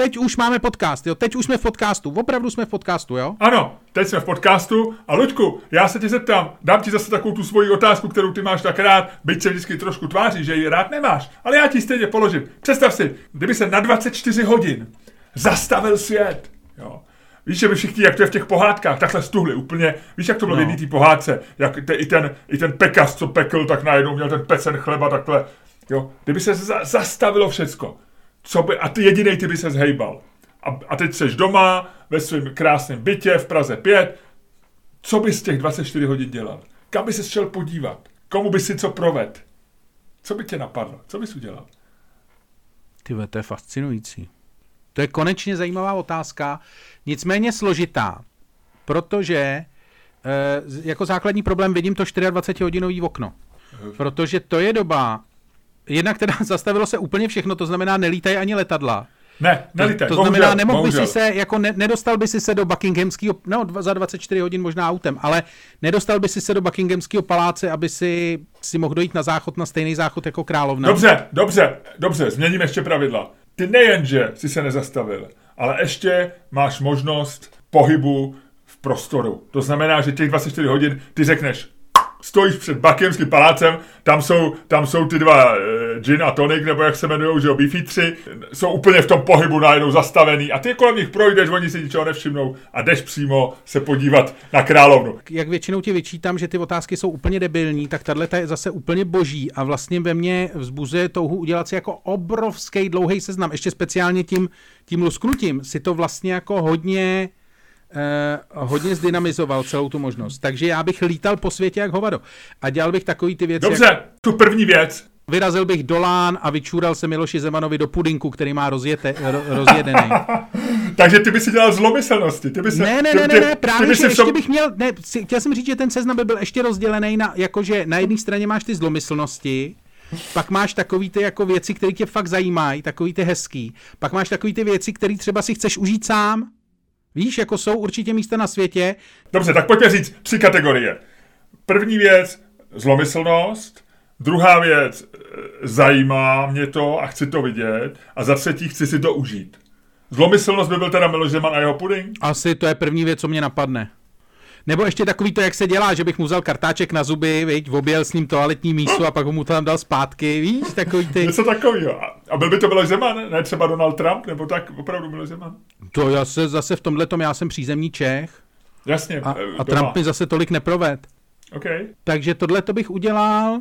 teď už máme podcast, jo, teď už jsme v podcastu, opravdu jsme v podcastu, jo? Ano, teď jsme v podcastu a Luďku, já se tě zeptám, dám ti zase takovou tu svoji otázku, kterou ty máš tak rád, byť se vždycky trošku tváří, že ji rád nemáš, ale já ti stejně položím. Představ si, kdyby se na 24 hodin zastavil svět, jo, Víš, že by všichni, jak to je v těch pohádkách, takhle stuhli úplně. Víš, jak to bylo no. v jedné pohádce, jak te, i, ten, i ten pekař, co pekl, tak najednou měl ten pecen chleba takhle. Jo, kdyby se za, zastavilo všecko, co by, a ty jediný ty by se zhejbal. A, a teď seš doma, ve svém krásném bytě v Praze 5, co bys z těch 24 hodin dělal? Kam by se šel podívat? Komu by si co proved? Co by tě napadlo? Co bys udělal? Ty to je fascinující. To je konečně zajímavá otázka, nicméně složitá, protože e, jako základní problém vidím to 24-hodinový okno. Protože to je doba, jednak teda zastavilo se úplně všechno, to znamená nelítají ani letadla. Ne, nelítaj, To, to znamená, bohužel, nemohl bohužel. by si se, jako ne, nedostal by si se do Buckinghamského, no za 24 hodin možná autem, ale nedostal by si se do Buckinghamského paláce, aby si, si mohl dojít na záchod, na stejný záchod jako královna. Dobře, dobře, dobře, změním ještě pravidla. Ty nejenže si se nezastavil, ale ještě máš možnost pohybu v prostoru. To znamená, že těch 24 hodin ty řekneš, stojíš před Buckinghamským palácem, tam jsou, tam jsou ty dva uh, gin a tonic, nebo jak se jmenují, že jo, bifitři, jsou úplně v tom pohybu najednou zastavený a ty kolem nich projdeš, oni si ničeho nevšimnou a jdeš přímo se podívat na královnu. Jak většinou ti vyčítám, že ty otázky jsou úplně debilní, tak tahle je zase úplně boží a vlastně ve mně vzbuzuje touhu udělat si jako obrovský dlouhý seznam, ještě speciálně tím, tím lusknutím si to vlastně jako hodně eh, hodně zdynamizoval celou tu možnost. Takže já bych lítal po světě jak hovado. A dělal bych takový ty věci. Dobře, jak... tu první věc. Vyrazil bych do Lán a vyčůral se Miloši Zemanovi do pudinku, který má rozjete, ro, rozjedený. Takže ty by si dělal zlomyslnosti. Ty by se, ne, ne, ne, ne, ne, právě, že ještě bych měl, ne, chtěl jsem říct, že ten seznam by byl ještě rozdělený na, jakože na jedné straně máš ty zlomyslnosti, pak máš takový ty jako věci, které tě fakt zajímají, takový ty hezký. Pak máš takový ty věci, které třeba si chceš užít sám, Víš, jako jsou určitě místa na světě. Dobře, tak pojďme říct tři kategorie. První věc, zlomyslnost. Druhá věc, e, zajímá mě to a chci to vidět. A za třetí, chci si to užít. Zlomyslnost by byl teda Miloš Zeman a jeho puding? Asi to je první věc, co mě napadne. Nebo ještě takový to, jak se dělá, že bych mu vzal kartáček na zuby, viď, objel s ním toaletní mísu a pak ho mu tam dal zpátky, víš, takový ty... Něco takového. A byl by to Miloš Zeman, ne třeba Donald Trump, nebo tak opravdu Miloš Zeman? To já se zase v tomhle tom, já jsem přízemní Čech. Jasně. A, a Trump mi zase tolik neproved. Okay. Takže tohle to bych udělal,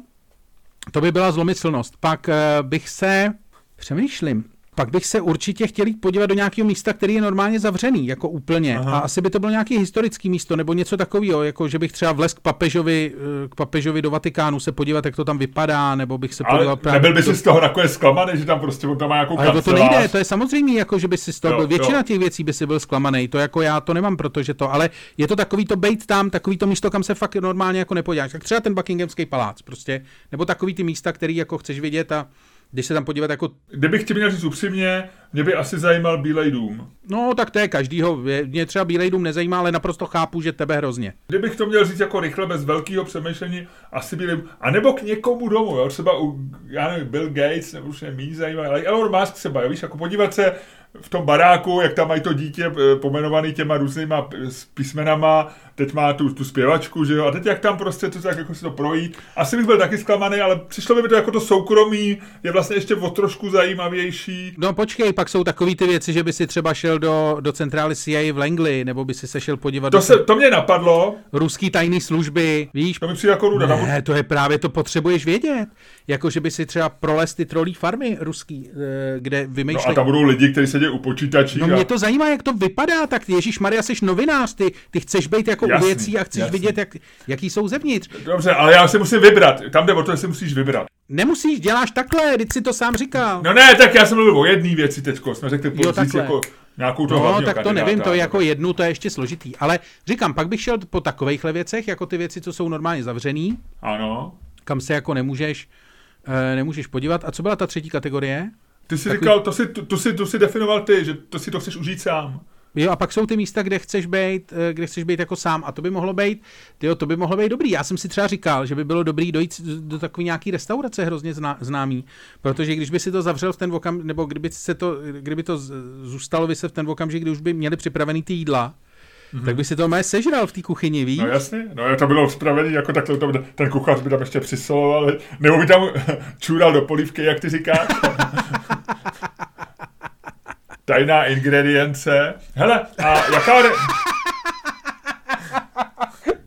to by byla zlomyslnost. Pak uh, bych se, přemýšlím, pak bych se určitě chtěl jít podívat do nějakého místa, který je normálně zavřený, jako úplně. Aha. A asi by to bylo nějaké historické místo, nebo něco takového, jako že bych třeba vlez k papežovi, eh, k papežovi do Vatikánu se podívat, jak to tam vypadá, nebo bych se podíval právě... Nebyl by si z toho nakonec zklamaný, že tam prostě on tam má nějakou Ale to nejde, to je samozřejmě, jako že by si z toho byl. Většina jo. těch věcí by si byl zklamaný, to jako já to nemám, protože to, ale je to takový to bejt tam, takový to místo, kam se fakt normálně jako nepodíváš. Tak třeba ten Buckinghamský palác, prostě, nebo takový ty místa, který jako chceš vidět a když se tam podívat jako... Kdybych ti měl říct upřímně, mě by asi zajímal Bílej dům. No, tak to je každýho. Mě třeba Bílej dům nezajímá, ale naprosto chápu, že tebe hrozně. Kdybych to měl říct jako rychle, bez velkého přemýšlení, asi Bílej dům. A nebo k někomu domů, jo? třeba u, já nevím, Bill Gates, nebo už je méně zajímavý, ale Elon Musk třeba, jo? víš, jako podívat se v tom baráku, jak tam mají to dítě eh, pomenovaný těma různýma písmenama, teď má tu, tu zpěvačku, že jo, a teď jak tam prostě to tak jako si to projít. Asi bych byl taky zklamaný, ale přišlo by mi to jako to soukromí, je vlastně ještě o trošku zajímavější. No počkej, pak jsou takové ty věci, že by si třeba šel do, do centrály CIA v Langley, nebo by si se šel podívat to do... Se, to mě napadlo. Ruský tajný služby, víš? To mi přijde jako ruda. Ne, to je právě, to potřebuješ vědět. Jako, že by si třeba prolez ty trolí farmy ruský, eh, kde vymýšlí. No a tam budou lidi, kteří sedí u počítačí. No a... mě to zajímá, jak to vypadá, tak Ježíš Maria, jsi novinář, ty, ty chceš být jako jasný, u věcí a chceš jasný. vidět, jak, jaký jsou zevnitř. Dobře, ale já si musím vybrat. Tam jde o to, že si musíš vybrat. Nemusíš, děláš takhle, teď si to sám říkal. No ne, tak já jsem mluvil o jedné věci teď, jsme řekli jo, jako nějakou to No, tak to nevím, to jako jednu, to je ještě složitý. Ale říkám, pak bych šel po takovýchhle věcech, jako ty věci, co jsou normálně zavřený. Ano. Kam se jako nemůžeš, uh, nemůžeš podívat. A co byla ta třetí kategorie? Ty jsi Takový... říkal, to si, to, to, si, to si definoval ty, že to si to chceš užít sám. Jo, a pak jsou ty místa, kde chceš být, eh, kde chceš být jako sám a to by mohlo být, tyjo, to by mohlo být dobrý. Já jsem si třeba říkal, že by bylo dobrý dojít do takové nějaký restaurace hrozně zná, známý, protože když by si to zavřel v ten okam, nebo kdyby, se to, kdyby to zůstalo by se v ten okamžik, kdy už by měli připravený ty jídla, Mm-hmm. tak by si to mé sežral v té kuchyni, víš? No jasně, no to bylo připravený, jako takhle to, ten kuchař by tam ještě přisoloval, nebo by tam čůral do polívky, jak ty říkáš. Tajná ingredience. Hele, a jaká... Re...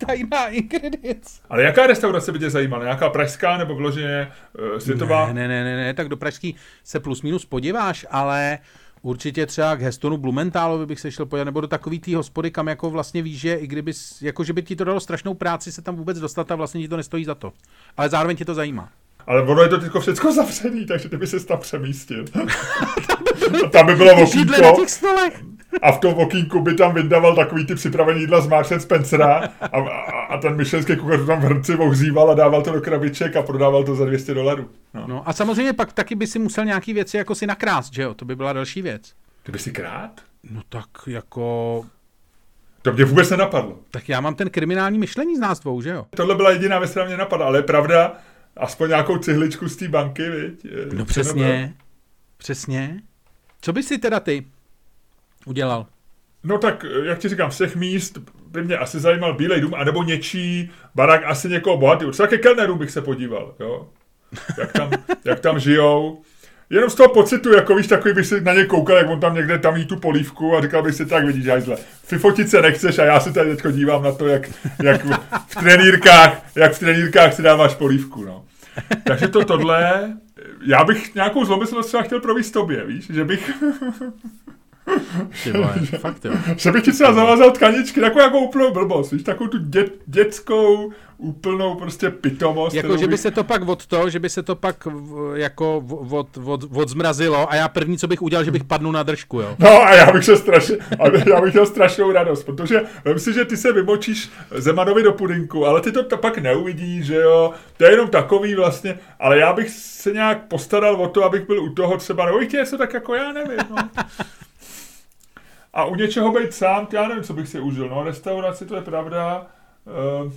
Tajná ingredience. Ale jaká restaurace by tě zajímala? Nějaká pražská nebo vloženě uh, světová? Ne, ne, ne, ne, ne, tak do pražský se plus minus podíváš, ale určitě třeba k Hestonu Blumentálovi bych se šel podívat, nebo do takový té hospody, kam jako vlastně víš, že i kdyby, jako že by ti to dalo strašnou práci se tam vůbec dostat a vlastně ti to nestojí za to. Ale zároveň tě to zajímá. Ale ono je to teď všechno zavřený, takže ty by se tam přemístil. tam by bylo okýnko. A v tom okýnku by tam vydával takový ty připravený jídla z Marcel Spencera a, a, a ten myšlenský kuchař tam v hrnci ohříval a dával to do krabiček a prodával to za 200 dolarů. No. no. a samozřejmě pak taky by si musel nějaký věci jako si nakrást, že jo? To by byla další věc. Ty by si krát? No tak jako... To mě vůbec nenapadlo. Tak já mám ten kriminální myšlení z nás dvou, že jo? Tohle byla jediná věc, která mě napadla, ale je pravda, aspoň nějakou cihličku z té banky, viď? No přesně, přesně. Co by si teda ty udělal? No tak, jak ti říkám, těch míst by mě asi zajímal Bílej dům, anebo něčí barák asi někoho bohatý. Třeba ke Kellnerům bych se podíval, jo? Jak tam, jak tam žijou. Jenom z toho pocitu, jako víš, takový bych si na ně koukal, jak on tam někde tam jí tu polívku a říkal bych si, tak vidíš, hajzle, fifotit se nechceš a já se tady teď dívám na to, jak, jak v, v trenýrkách, jak v trenýrkách si dáváš polívku, no. Takže to tohle, já bych nějakou zlomyslnost třeba chtěl provést tobě, víš, že bych... Ty vole, fakt jo. Že bych ti třeba zavázal tkaničky, takovou jako úplnou blbost, víš, takovou tu dět, dětskou, úplnou prostě pitomost. Jako, že by se to pak od to, že by se to pak jako od, od, od zmrazilo a já první, co bych udělal, že bych padnul na držku, jo. No a já bych se strašně, já bych měl strašnou radost, protože vím si, že ty se vymočíš Zemanovi do pudinku, ale ty to, to pak neuvidíš, že jo, to je jenom takový vlastně, ale já bych se nějak postaral o to, abych byl u toho třeba, nebo bych něco tak jako já nevím, no. A u něčeho být sám, já nevím, co bych si užil. No, restauraci, to je pravda. Uh,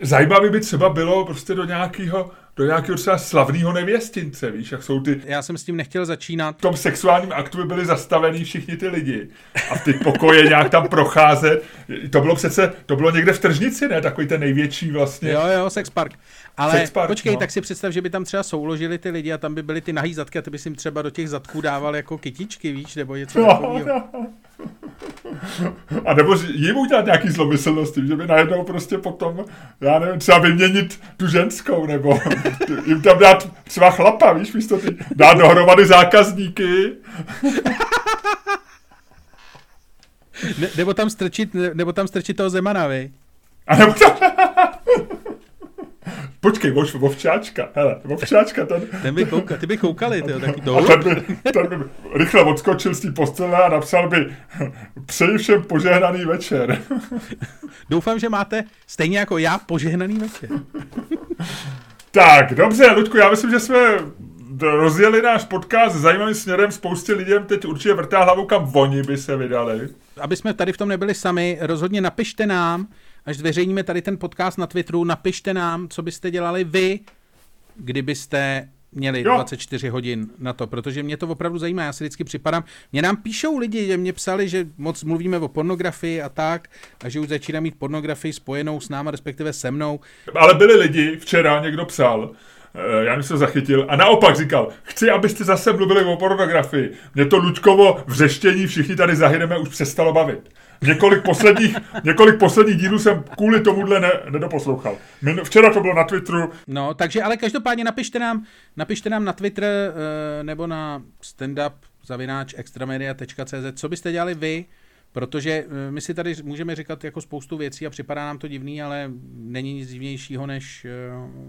zajímavý by třeba bylo prostě do nějakého do nějakého třeba slavného nevěstince, víš, jak jsou ty... Já jsem s tím nechtěl začínat. V tom sexuálním aktu by byli zastavení všichni ty lidi a v ty pokoje nějak tam procházet. To bylo přece, to bylo někde v tržnici, ne? Takový ten největší vlastně. Jo, jo, sex park. Ale sex park, počkej, no. tak si představ, že by tam třeba souložili ty lidi a tam by byly ty nahý zadky a ty bys jim třeba do těch zadků dával jako kytičky, víš, nebo něco no, takového. No. A nebo jim udělat nějaký zlomyslnosti, že by najednou prostě potom, já nevím, třeba vyměnit tu ženskou, nebo jim tam dát třeba chlapa, víš, místo ty, dát dohromady zákazníky. Ne, nebo tam strčit, nebo tam strčit toho Zemana, vy. A nebo tam... Počkej, voš, vovčáčka, hele, vovčáčka, ten... Ten by koukal, ty by koukali, tyjo, taky to. A ten by, ten by rychle odskočil z té postele a napsal by přeji všem požehnaný večer. Doufám, že máte stejně jako já požehnaný večer. Tak, dobře, Ludku, já myslím, že jsme rozjeli náš podcast zajímavým směrem. Spoustě lidem teď určitě vrtá hlavou, kam oni by se vydali. Aby jsme tady v tom nebyli sami, rozhodně napište nám, až zveřejníme tady ten podcast na Twitteru, napište nám, co byste dělali vy, kdybyste měli jo. 24 hodin na to, protože mě to opravdu zajímá, já si vždycky připadám, mě nám píšou lidi, že mě psali, že moc mluvíme o pornografii a tak, a že už začíná mít pornografii spojenou s náma, respektive se mnou. Ale byli lidi, včera někdo psal, já jsem se zachytil a naopak říkal, chci, abyste zase mluvili o pornografii. Mě to Lučkovo vřeštění všichni tady zahyneme už přestalo bavit. Několik posledních, několik posledních dílů jsem kvůli tomuhle ne, nedoposlouchal. Min, včera to bylo na Twitteru. No, takže ale každopádně napište nám, napište nám na Twitter uh, nebo na standup zavináč extramedia.cz, co byste dělali vy, protože uh, my si tady můžeme říkat jako spoustu věcí a připadá nám to divný, ale není nic divnějšího než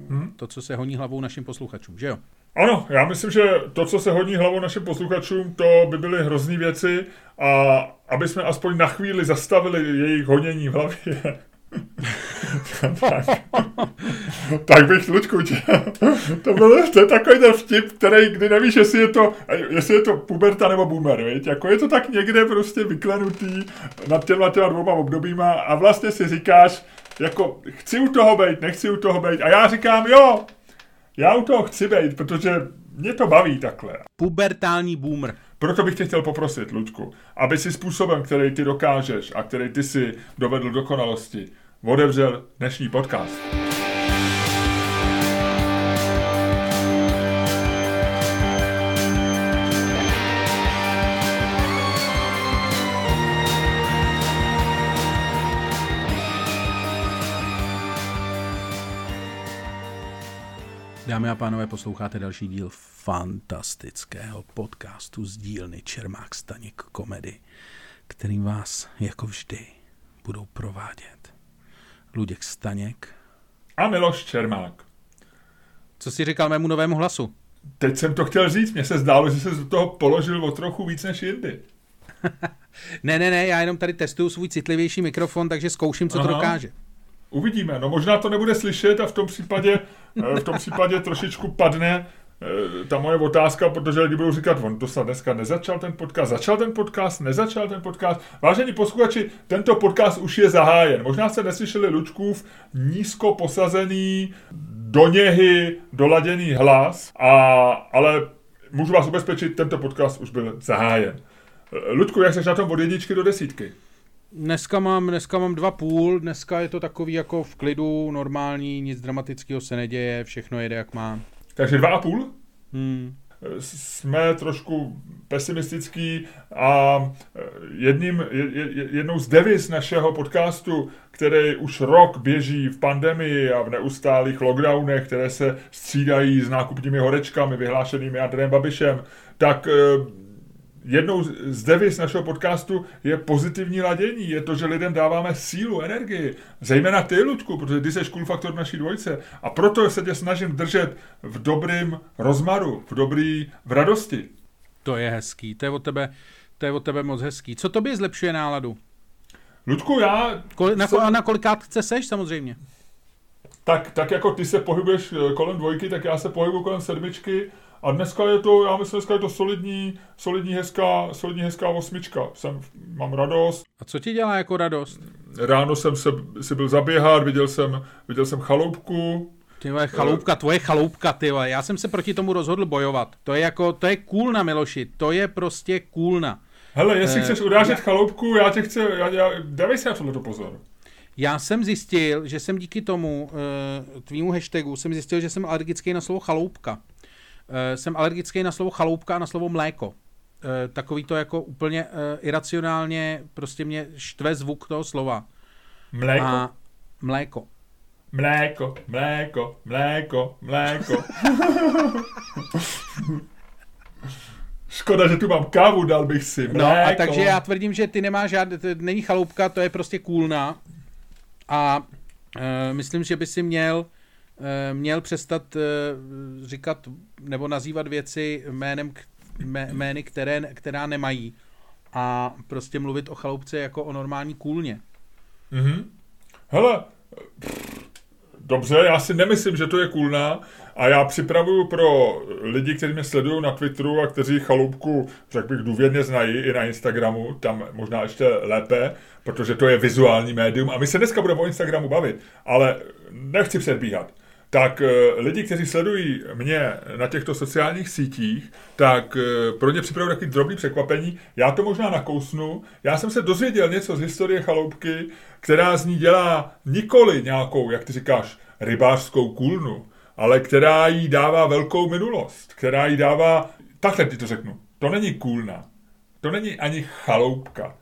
uh, hmm. to, co se honí hlavou našim posluchačům, že jo? Ano, já myslím, že to, co se hodí hlavou našim posluchačům, to by byly hrozný věci a aby jsme aspoň na chvíli zastavili jejich honění v hlavě, tak, tak bych, Lučku, tě, to, byl, to je takový ten vtip, který, kdy nevíš, jestli je to, jestli je to puberta nebo boomer, viď? Jako je to tak někde prostě vyklenutý nad těma těma dvouma obdobíma a vlastně si říkáš, jako chci u toho být, nechci u toho být a já říkám, jo, já u toho chci být, protože mě to baví takhle. Pubertální boomer. Proto bych tě chtěl poprosit, Ludku, aby si způsobem, který ty dokážeš a který ty si dovedl dokonalosti, otevřel dnešní podcast. Dámy a pánové, posloucháte další díl fantastického podcastu z dílny Čermák Staněk Komedy, kterým vás jako vždy budou provádět Luděk Staněk a Miloš Čermák. Co si říkal mému novému hlasu? Teď jsem to chtěl říct, mně se zdálo, že se do toho položil o trochu víc než jindy. ne, ne, ne, já jenom tady testuju svůj citlivější mikrofon, takže zkouším, co Aha. to dokáže. Uvidíme. No možná to nebude slyšet a v tom případě, eh, v tom případě trošičku padne ta moje otázka, protože lidi budou říkat, on to snad dneska nezačal ten podcast, začal ten podcast, nezačal ten podcast. Vážení posluchači, tento podcast už je zahájen. Možná jste neslyšeli Lučkův nízko posazený, do něhy doladěný hlas, a, ale můžu vás ubezpečit, tento podcast už byl zahájen. Eh, Ludku, jak jsi na tom od jedničky do desítky? Dneska mám, dneska mám dva půl, dneska je to takový jako v klidu, normální, nic dramatického se neděje, všechno jede jak má. Takže dva a půl? Hmm. Jsme trošku pesimistický a jedním, jednou z devis našeho podcastu, který už rok běží v pandemii a v neustálých lockdownech, které se střídají s nákupními horečkami vyhlášenými Andrejem Babišem, tak jednou z devis našeho podcastu je pozitivní ladění. Je to, že lidem dáváme sílu, energii. Zejména ty, Ludku, protože ty jsi cool faktor naší dvojce. A proto se tě snažím držet v dobrým rozmaru, v dobrý, v radosti. To je hezký, to je od tebe, to je od tebe moc hezký. Co tobě zlepšuje náladu? Ludku, já... Kol, na, jsem... na kolikátce seš samozřejmě? Tak, tak jako ty se pohybuješ eh, kolem dvojky, tak já se pohybuji kolem sedmičky a dneska je to, já myslím, dneska je to solidní, solidní hezká, solidní hezká osmička. Jsem, mám radost. A co ti dělá jako radost? Ráno jsem se, si byl zaběhat, viděl jsem, viděl jsem chaloupku, ty vole, chaloupka, tvoje chaloupka, ty vole. Já jsem se proti tomu rozhodl bojovat. To je jako, to je kůlna, Miloši. To je prostě kůlna. Hele, jestli uh, chceš urážet já... chaloupku, já tě chci, já, já, dávej si na tohle pozor. Já jsem zjistil, že jsem díky tomu uh, tvýmu hashtagu, jsem zjistil, že jsem alergický na slovo chaloupka. Uh, jsem alergický na slovo chaloupka a na slovo mléko. Uh, takový to jako úplně uh, iracionálně, prostě mě štve zvuk toho slova. Mléko. A mléko. Mléko, mléko, mléko, mléko. Škoda, že tu mám kávu, dal bych si. Mléko. No a takže já tvrdím, že ty nemáš žádný, není chaloupka, to je prostě kůlna. A uh, myslím, že by si měl Eh, měl přestat eh, říkat nebo nazývat věci jménem, jmény, které, která nemají a prostě mluvit o chaloupce jako o normální kůlně. Mhm. Hele, dobře, já si nemyslím, že to je kůlná a já připravuju pro lidi, kteří mě sledují na Twitteru a kteří chaloupku, řekl bych, důvěrně znají i na Instagramu, tam možná ještě lépe, protože to je vizuální médium a my se dneska budeme o Instagramu bavit, ale nechci předbíhat tak eh, lidi, kteří sledují mě na těchto sociálních sítích, tak eh, pro ně připravuji takový drobný překvapení. Já to možná nakousnu. Já jsem se dozvěděl něco z historie chaloupky, která z ní dělá nikoli nějakou, jak ty říkáš, rybářskou kůlnu, ale která jí dává velkou minulost, která jí dává, takhle ti to řeknu, to není kůlna, to není ani chaloupka.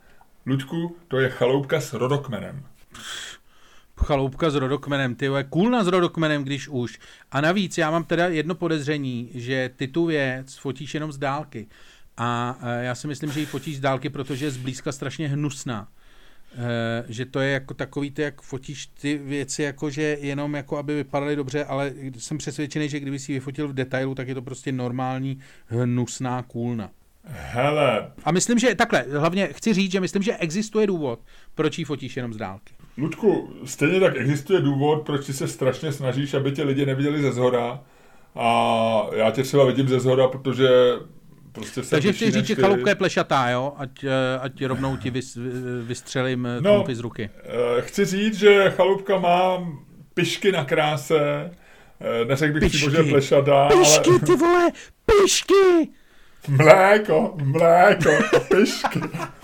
Luďku, to je chaloupka s rodokmenem chaloupka s rodokmenem, ty je kůlna s rodokmenem, když už. A navíc já mám teda jedno podezření, že ty tu věc fotíš jenom z dálky. A e, já si myslím, že ji fotíš z dálky, protože je zblízka strašně hnusná. E, že to je jako takový, ty, jak fotíš ty věci, jako že jenom jako aby vypadaly dobře, ale jsem přesvědčený, že kdyby si ji vyfotil v detailu, tak je to prostě normální hnusná kůlna. Hele. A myslím, že takhle, hlavně chci říct, že myslím, že existuje důvod, proč ji fotíš jenom z dálky. Ludku, stejně tak existuje důvod, proč ty se strašně snažíš, aby tě lidi neviděli ze zhora. A já tě třeba vidím ze zhora, protože prostě jsem Takže chci říct, že ty. chaloupka je plešatá, jo? Ať, eh, ať rovnou ti vys, vystřelím No. no, z ruky. Eh, Chci říct, že chalupka má pišky na kráse, Eh, neřekl bych Pišky. přímo, že plešatá, Pišky, ale ty vole! Pišky! mléko, mléko, pišky,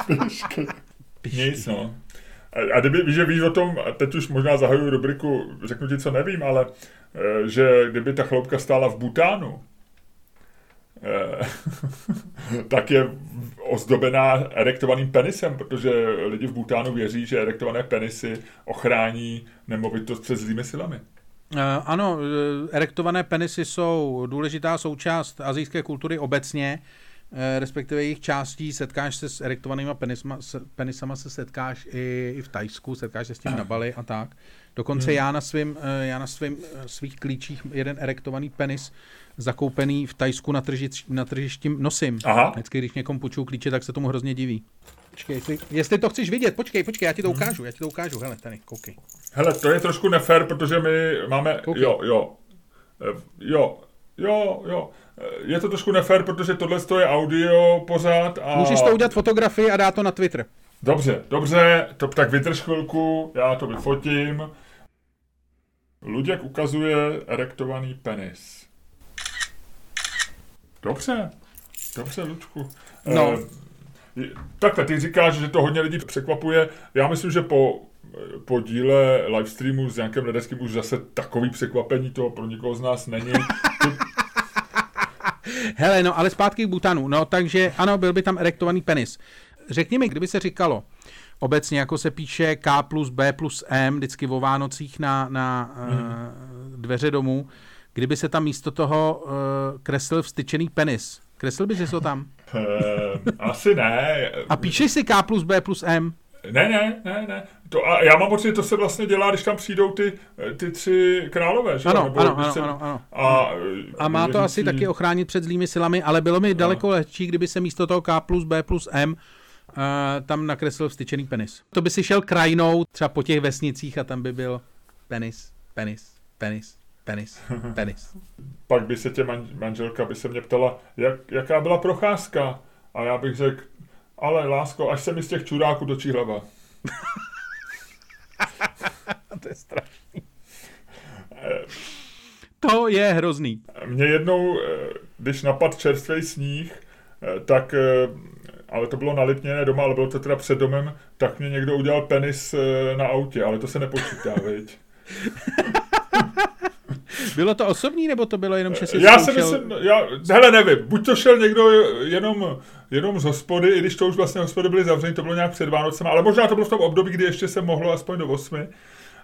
pišky. Pišky. Nic, no. A, a kdyby, víš, že víš o tom, a teď už možná zahajuju rubriku, řeknu ti, co nevím, ale eh, že kdyby ta chloupka stála v Butánu, eh, tak je ozdobená erektovaným penisem, protože lidi v Butánu věří, že erektované penisy ochrání nemovitost před zlými silami. Uh, ano, erektované penisy jsou důležitá součást azijské kultury obecně, respektive jejich částí. Setkáš se s erektovanýma penisma, s, penisama, se setkáš i, i v Tajsku, setkáš se s tím na Bali a tak. Dokonce Hmm. já na, svým, eh, já na svým, eh, svých klíčích jeden erektovaný penis zakoupený v Tajsku na, tržič, na tržišti nosím. Aha. Vždycky, když někomu půjčuju klíče, tak se tomu hrozně diví. Počkej, jestli, jestli to chceš vidět, počkej, počkej, já ti to Hmm. ukážu, já ti to ukážu, hele, tady, koukej. Hele, to je trošku nefér, protože my máme, Koukej. jo, jo, Eh, jo, jo, jo, je to trošku nefér, protože tohle je audio pořád a... Můžeš to udělat fotografii a dát to na Twitter. Dobře, dobře, to, tak vydrž chvilku, já to vyfotím. Luděk ukazuje erektovaný penis. Dobře, dobře, Lučku. No. Eh, takhle, ty říkáš, že to hodně lidí překvapuje. Já myslím, že po, po díle livestreamu s Jankem Ledeckým už zase takový překvapení to pro nikoho z nás není. Ty, Hele, no ale zpátky k Butanu. No takže ano, byl by tam erektovaný penis. Řekni mi, kdyby se říkalo, obecně jako se píše K plus B plus M, vždycky o Vánocích na, na uh, dveře domů, kdyby se tam místo toho uh, kreslil vstyčený penis. Kreslil bys to tam? eh, asi ne. A píšeš si K plus B plus M? Ne, ne, ne, ne. To, a já mám pocit, že to se vlastně dělá, když tam přijdou ty, ty tři králové, že? Ano, Nebo ano, ano, se- ano, ano. A, A má to asi věřící- taky ochránit před zlými silami, ale bylo mi daleko lehčí, kdyby se místo toho K plus B plus M uh, tam nakreslil vstyčený penis. To by si šel krajinou třeba po těch vesnicích a tam by byl penis, penis, penis, penis, penis. Pak by se tě man, manželka by se mě ptala, jak, jaká byla procházka. A já bych řekl, ale lásko, až se mi z těch čuráků točí hlava. to je strašný. To je hrozný. Mě jednou, eh, když napad čerstvý sníh, eh, tak, eh, ale to bylo na Lipně, ne doma, ale bylo to teda před domem, tak mě někdo udělal penis eh, na autě, ale to se nepočítá, viď? Bylo to osobní, nebo to bylo jenom, že jsi Já si zkoušel- myslím, já, hele nevím, buď to šel někdo jenom, jenom z hospody, i když to už vlastně hospody byly zavřeny, to bylo nějak před Vánocem, ale možná to bylo v tom období, kdy ještě se mohlo aspoň do osmi.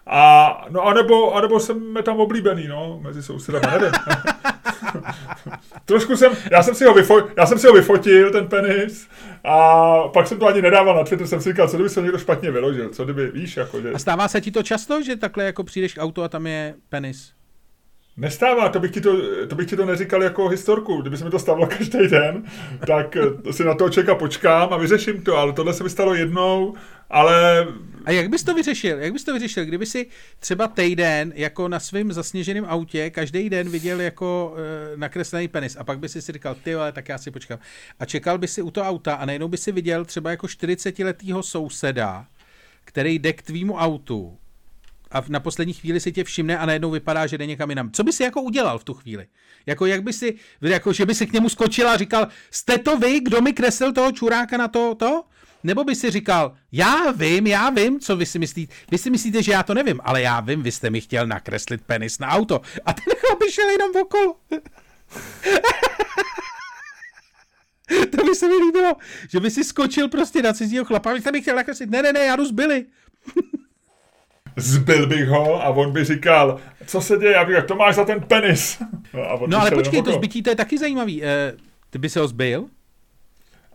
A, no anebo, anebo jsme tam oblíbený, no, mezi sousedami, nevím. Trošku jsem, já jsem, si ho vyfo, já jsem si ho vyfotil, ten penis, a pak jsem to ani nedával na Twitter, jsem si říkal, co kdyby se někdo špatně vyložil, co kdyby, víš, jako, že... A stává se ti to často, že takhle jako přijdeš k autu a tam je penis? Nestává, to bych, ti to, to bych ti to neříkal jako historku. Kdyby se mi to stalo každý den, tak eh, si na toho člověka počkám a vyřeším to, ale tohle se mi stalo jednou, ale A jak bys to vyřešil? Jak bys to vyřešil, kdyby si třeba týden jako na svém zasněženém autě každý den viděl jako e, nakreslený penis a pak by si si říkal, ty ale tak já si počkám. A čekal by si u toho auta a najednou by si viděl třeba jako 40-letýho souseda, který jde k tvýmu autu a na poslední chvíli si tě všimne a najednou vypadá, že jde někam jinam. Co by si jako udělal v tu chvíli? Jako jak by si, jako že by si k němu skočil a říkal, jste to vy, kdo mi kreslil toho čuráka na to, to? Nebo by si říkal, já vím, já vím, co vy si myslíte. Vy si myslíte, že já to nevím, ale já vím, vy jste mi chtěl nakreslit penis na auto. A ten chlap by šel jenom okolo. to by se mi líbilo, že by si skočil prostě na cizího chlapa, vy jste mi chtěl nakreslit. Ne, ne, ne, já jdu. zbyl bych ho a on by říkal, co se děje, já bych to máš za ten penis. No, No ale počkej, to zbytí to je taky zajímavý. Eh, ty by se ho zbyl?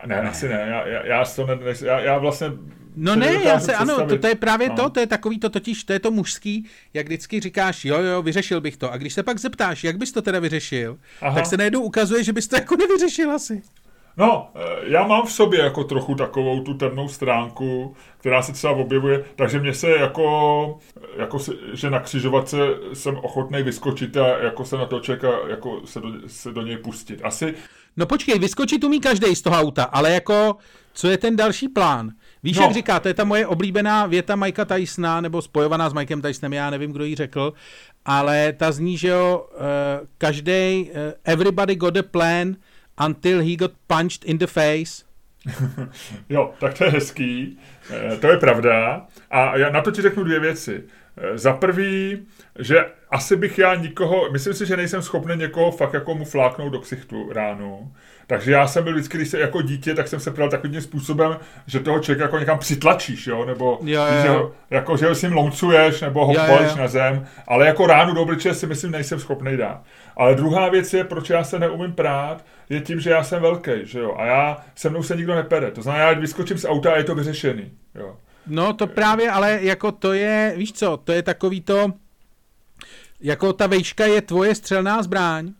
Ne, asi ne, já, já, já, to ne, ne já, já vlastně... No ne, já se, ano, to, představit. to je právě No. to, to je takový to totiž, to je to mužský, jak vždycky říkáš, jo, jo, vyřešil bych to. A když se pak zeptáš, jak bys to teda vyřešil, Aha. tak se najednou ukazuje, že bys to jako nevyřešil asi. No, eh, já mám v sobě jako trochu takovou tu temnou stránku, která se třeba objevuje, takže mě se jako, jako se, že na křižovatce jsem ochotný vyskočit a jako se na to čeká, jako se do, se do něj pustit. Asi... No počkej, vyskočit umí každý z toho auta, ale jako, co je ten další plán? Víš, no. jak říká, to je ta moje oblíbená věta Mikea Tysona, nebo spojovaná s Mikem Tysonem, já nevím, kdo ji řekl, ale ta zní, že jo, uh, každý, everybody got a plan until he got punched in the face. jo, tak to je hezký, uh, to je pravda. A já na to ti řeknu dvě věci. Za prvý, že asi bych já nikoho, myslím si, že nejsem schopný někoho fakt jako mu fláknout do ksichtu ránu. Takže já jsem byl vždycky, když se jako dítě, tak jsem se pral takovým způsobem, že toho člověka jako někam přitlačíš, jo, nebo jo, jo. Že, ho, jako, že ho s ním nebo ho poleš na zem, ale jako ránu do obličeje si myslím, nejsem schopný dát. Ale druhá věc je, proč já se neumím prát, je tím, že já jsem velký, že jo, a já se mnou se nikdo nepere. To znamená, já vyskočím z auta a je to vyřešený, jo. No to právě, ale jako to je, víš co, to je takový to, jako ta vejška je tvoje střelná zbraň,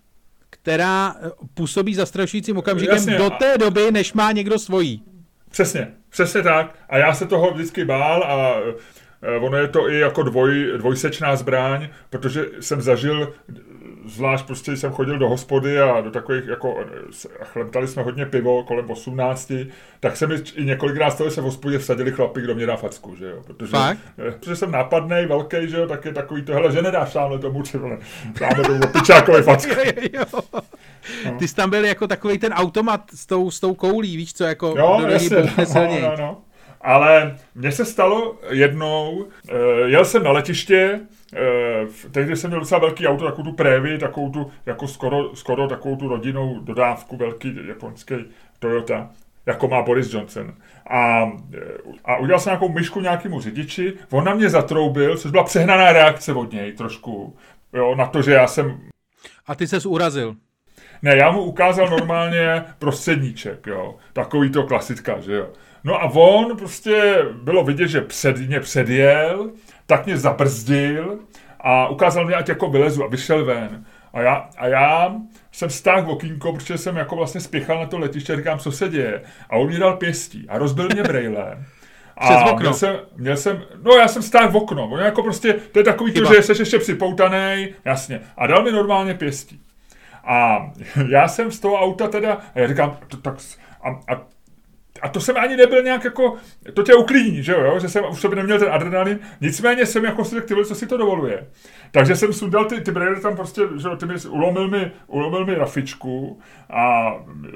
která eh, působí zastrašujícím okamžikem Jasně, do té doby, než má někdo svojí. Přesně, přesně tak. A já se toho vždycky bál a eh, ono je to i jako dvoj, dvojsečná zbraň, protože jsem zažil zvlášť prostě, jsem chodil do hospody a do takových, jako, chlemtali jsme hodně pivo kolem 18, tak se mi i několikrát stalo, že se v hospodě vsadili chlapi, kdo mě dá facku, že jo. Protože, Fakt? Eh, protože jsem nápadný, velký, že jo, tak je takový to, hele, že nedáš tamhle tomu, či vole, dáme tomu pičákovi facku. No. Ty jsi tam byl jako takový ten automat s tou, s tou koulí, víš co, jako jo, jasně, no, no, no. Ale mně se stalo jednou, uh, jel jsem na letiště, uh, tehdy jsem měl docela velký auto, takovou tu prévi, takovou tu, jako skoro, skoro takovou tu rodinnou dodávku, velký japonský Toyota, jako má Boris Johnson. A, eh, a udělal jsem nějakou myšku nějakému řidiči, on na mě zatroubil, což byla přehnaná reakce od něj trošku, jo, na to, že já jsem... A ty ses urazil. Ne, já mu ukázal normálně prostředníček, jo. Takový to klasická, že jo. No a on prostě bylo vidět, že před, mě předjel, tak mě zabrzdil a ukázal mi, ať jako vylezu a vyšel ven. A já, a já jsem stáhl okýnko, protože jsem jako vlastně spěchal na to letiště říkám, co se děje. A on mě dal pěstí a rozbil mě brejle. A měl jsem, měl jsem, no já jsem stáhl v okno, on jako prostě, to je takový to, že jsi ještě připoutaný, jasně. A dal mi normálně pěstí. A já jsem z toho auta teda, a já říkám, to, tak, a, a a to jsem ani nebyl nějak jako, to tě uklidní, že jo, že jsem už sobě neměl ten adrenalin, nicméně jsem jako si řekl, co si to dovoluje. Takže jsem sundal ty, ty brýle tam prostě, že jo, ty mi, ulomil mi, ulomil mi rafičku a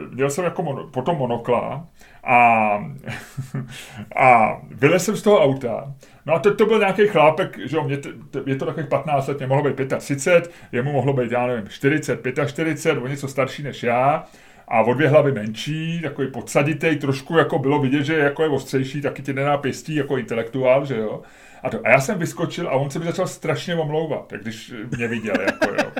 měl jsem jako mono, potom monokla a, a vylez jsem z toho auta. No a teď to byl nějaký chlápek, že jo, mě t, t, je to takových 15 let, mě mohlo být 35, jemu mohlo být, já nevím, 40, 45, o něco starší než já a o dvě hlavy menší, takový podsaditej, trošku jako bylo vidět, že jako je ostřejší, taky tě nená pěstí jako intelektuál, že jo. A, to, a já jsem vyskočil a on se mi začal strašně omlouvat, tak když mě viděl, jako jo.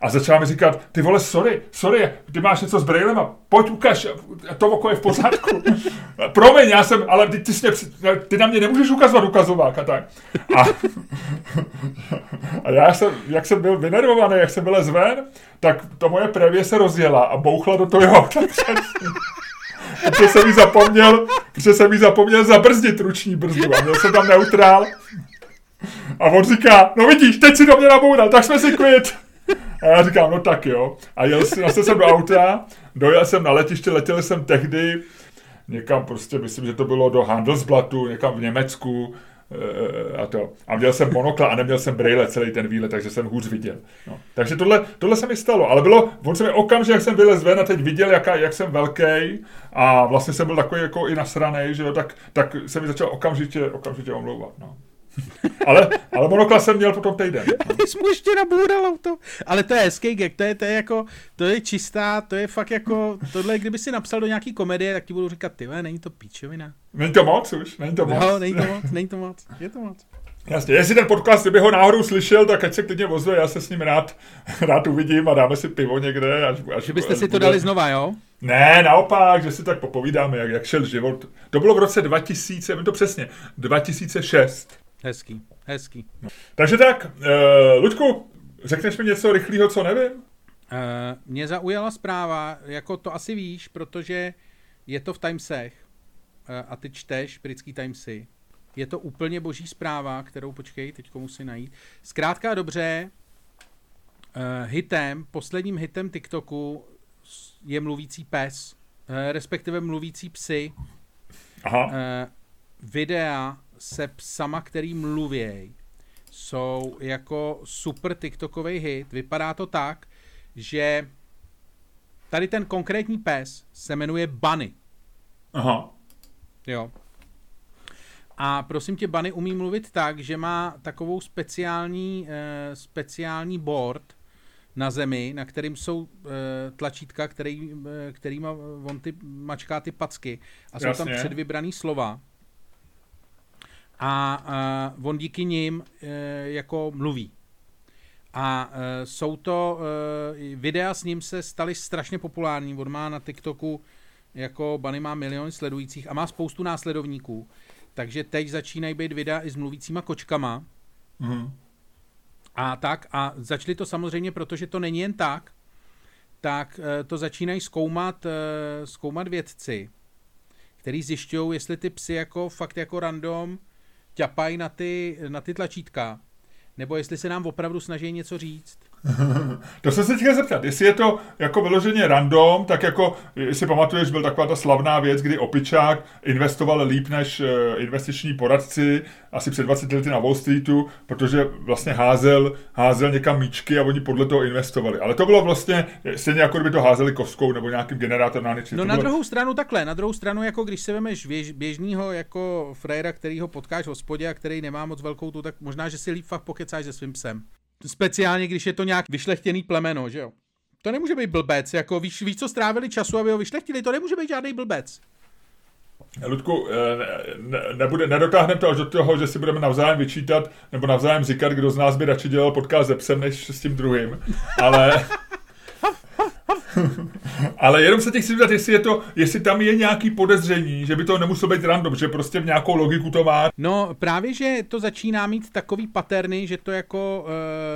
A začala mi říkat, ty vole, sorry, sorry, ty máš něco s brejlema, pojď ukaž, to oko je v pořádku. Promiň, já jsem, ale ty, ty, jsi, ty na mě nemůžeš ukazovat ukazovák a tak. A, a já jsem, jak jsem byl vynervovaný, jak jsem byl zven, tak to moje prevě se rozjela a bouchla do toho auta protože jsem jí zapomněl, protože jsem jí zapomněl zabrzdit ruční brzdu a měl jsem tam neutrál. A on říká, no vidíš, teď si do mě naboural, tak jsme si kvit. A já říkám, no tak jo. A jel jsem, jsem do auta, dojel jsem na letiště, letěl jsem tehdy někam prostě, myslím, že to bylo do Handelsblatu, někam v Německu, a to. A měl jsem monokla a neměl jsem brejle celý ten výlet, takže jsem hůř viděl. No. Takže tohle, tohle se mi stalo, ale bylo, on se mi okamžitě, jak jsem vylez ven a teď viděl, jaká, jak jsem velký a vlastně jsem byl takový jako i nasranej, že jo, tak, tak se mi začal okamžitě, okamžitě omlouvat. No ale, ale monokla jsem měl potom týden. Ty jsi mu ještě naboural auto. Ale to je hezký gag, to je, to je jako, to je čistá, to je fakt jako, tohle, kdyby si napsal do nějaký komedie, tak ti budu říkat, ty není to píčovina. Není to moc už, není to moc. No, není to moc, není to moc, je to moc. Jasně, jestli ten podcast, kdyby ho náhodou slyšel, tak ať se klidně ozve, já se s ním rád, rád uvidím a dáme si pivo někde. Až, až, že byste až si to dali znova, jo? Ne, naopak, že si tak popovídáme, jak, jak šel život. To bylo v roce 2000, to přesně, 2006. Hezký, hezký. Takže tak, uh, Luďku, řekneš mi něco rychlého, co nevím? mě zaujala zpráva, jako to asi víš, protože je to v Timesech uh, a ty čteš britský Timesy. Je to úplně boží zpráva, kterou počkej, teď musím najít. Zkrátka dobře, uh, hitem, posledním hitem TikToku je mluvící pes, uh, respektive mluvící psy. Aha. Uh, videa se psama, který mluvěj, jsou jako super TikTokový hit. Vypadá to tak, že tady ten konkrétní pes se jmenuje Bunny. Aha. Jo. A prosím tě, Bunny umí mluvit tak, že má takovou speciální, uh, speciální board na zemi, na kterým jsou uh, tlačítka, který, uh, kterýma on ty mačká ty packy. A jsou Jasně. tam předvybraný slova a uh, on díky nim uh, jako mluví. A uh, jsou to uh, videa s ním se staly strašně populární. On má na TikToku jako Bunny má miliony sledujících a má spoustu následovníků. Takže teď začínají být videa i s mluvícíma kočkama. Mm. A tak, a začali to samozřejmě, protože to není jen tak, tak uh, to začínají zkoumat, uh, zkoumat vědci, který zjišťují, jestli ty psy jako fakt jako random ťapají na ty, na ty tlačítka, nebo jestli se nám opravdu snaží něco říct. to jsem se chtěl zeptat, jestli je to jako vyloženě random, tak jako, jestli pamatuješ, byl taková ta slavná věc, kdy Opičák investoval líp než eh, investiční poradci asi před 20 lety na Wall Streetu, protože vlastně házel, házel někam míčky a oni podle toho investovali. Ale to bylo vlastně stejně jako kdyby to házeli koskou nebo nějakým generátorem na něčím. No na bylo... druhou stranu takhle, na druhou stranu jako když se vemeš běž, běžného jako frajera, který ho potkáš v hospodě a který nemá moc velkou tu, tak možná, že si líp fakt pokecáš se svým psem. Speciálně, když je to nějak vyšlechtěný plemeno, že jo. To nemůže být blbec, jako víš, víš, co strávili času, aby ho vyšlechtili, to nemůže být žádný blbec. Ludku, eh, ne, nebude, nedotáhneme to až do toho, že si budeme navzájem vyčítat, nebo navzájem říkat, kdo z nás by radši dělal podcast se psem, než s tím druhým. Ale... Ale jenom se těch chci zeptat, jestli, je to, jestli tam je nějaký podezření, že by to nemuselo být random, že prostě v nějakou logiku to má. No právě, že to začíná mít takový paterny, že to jako uh,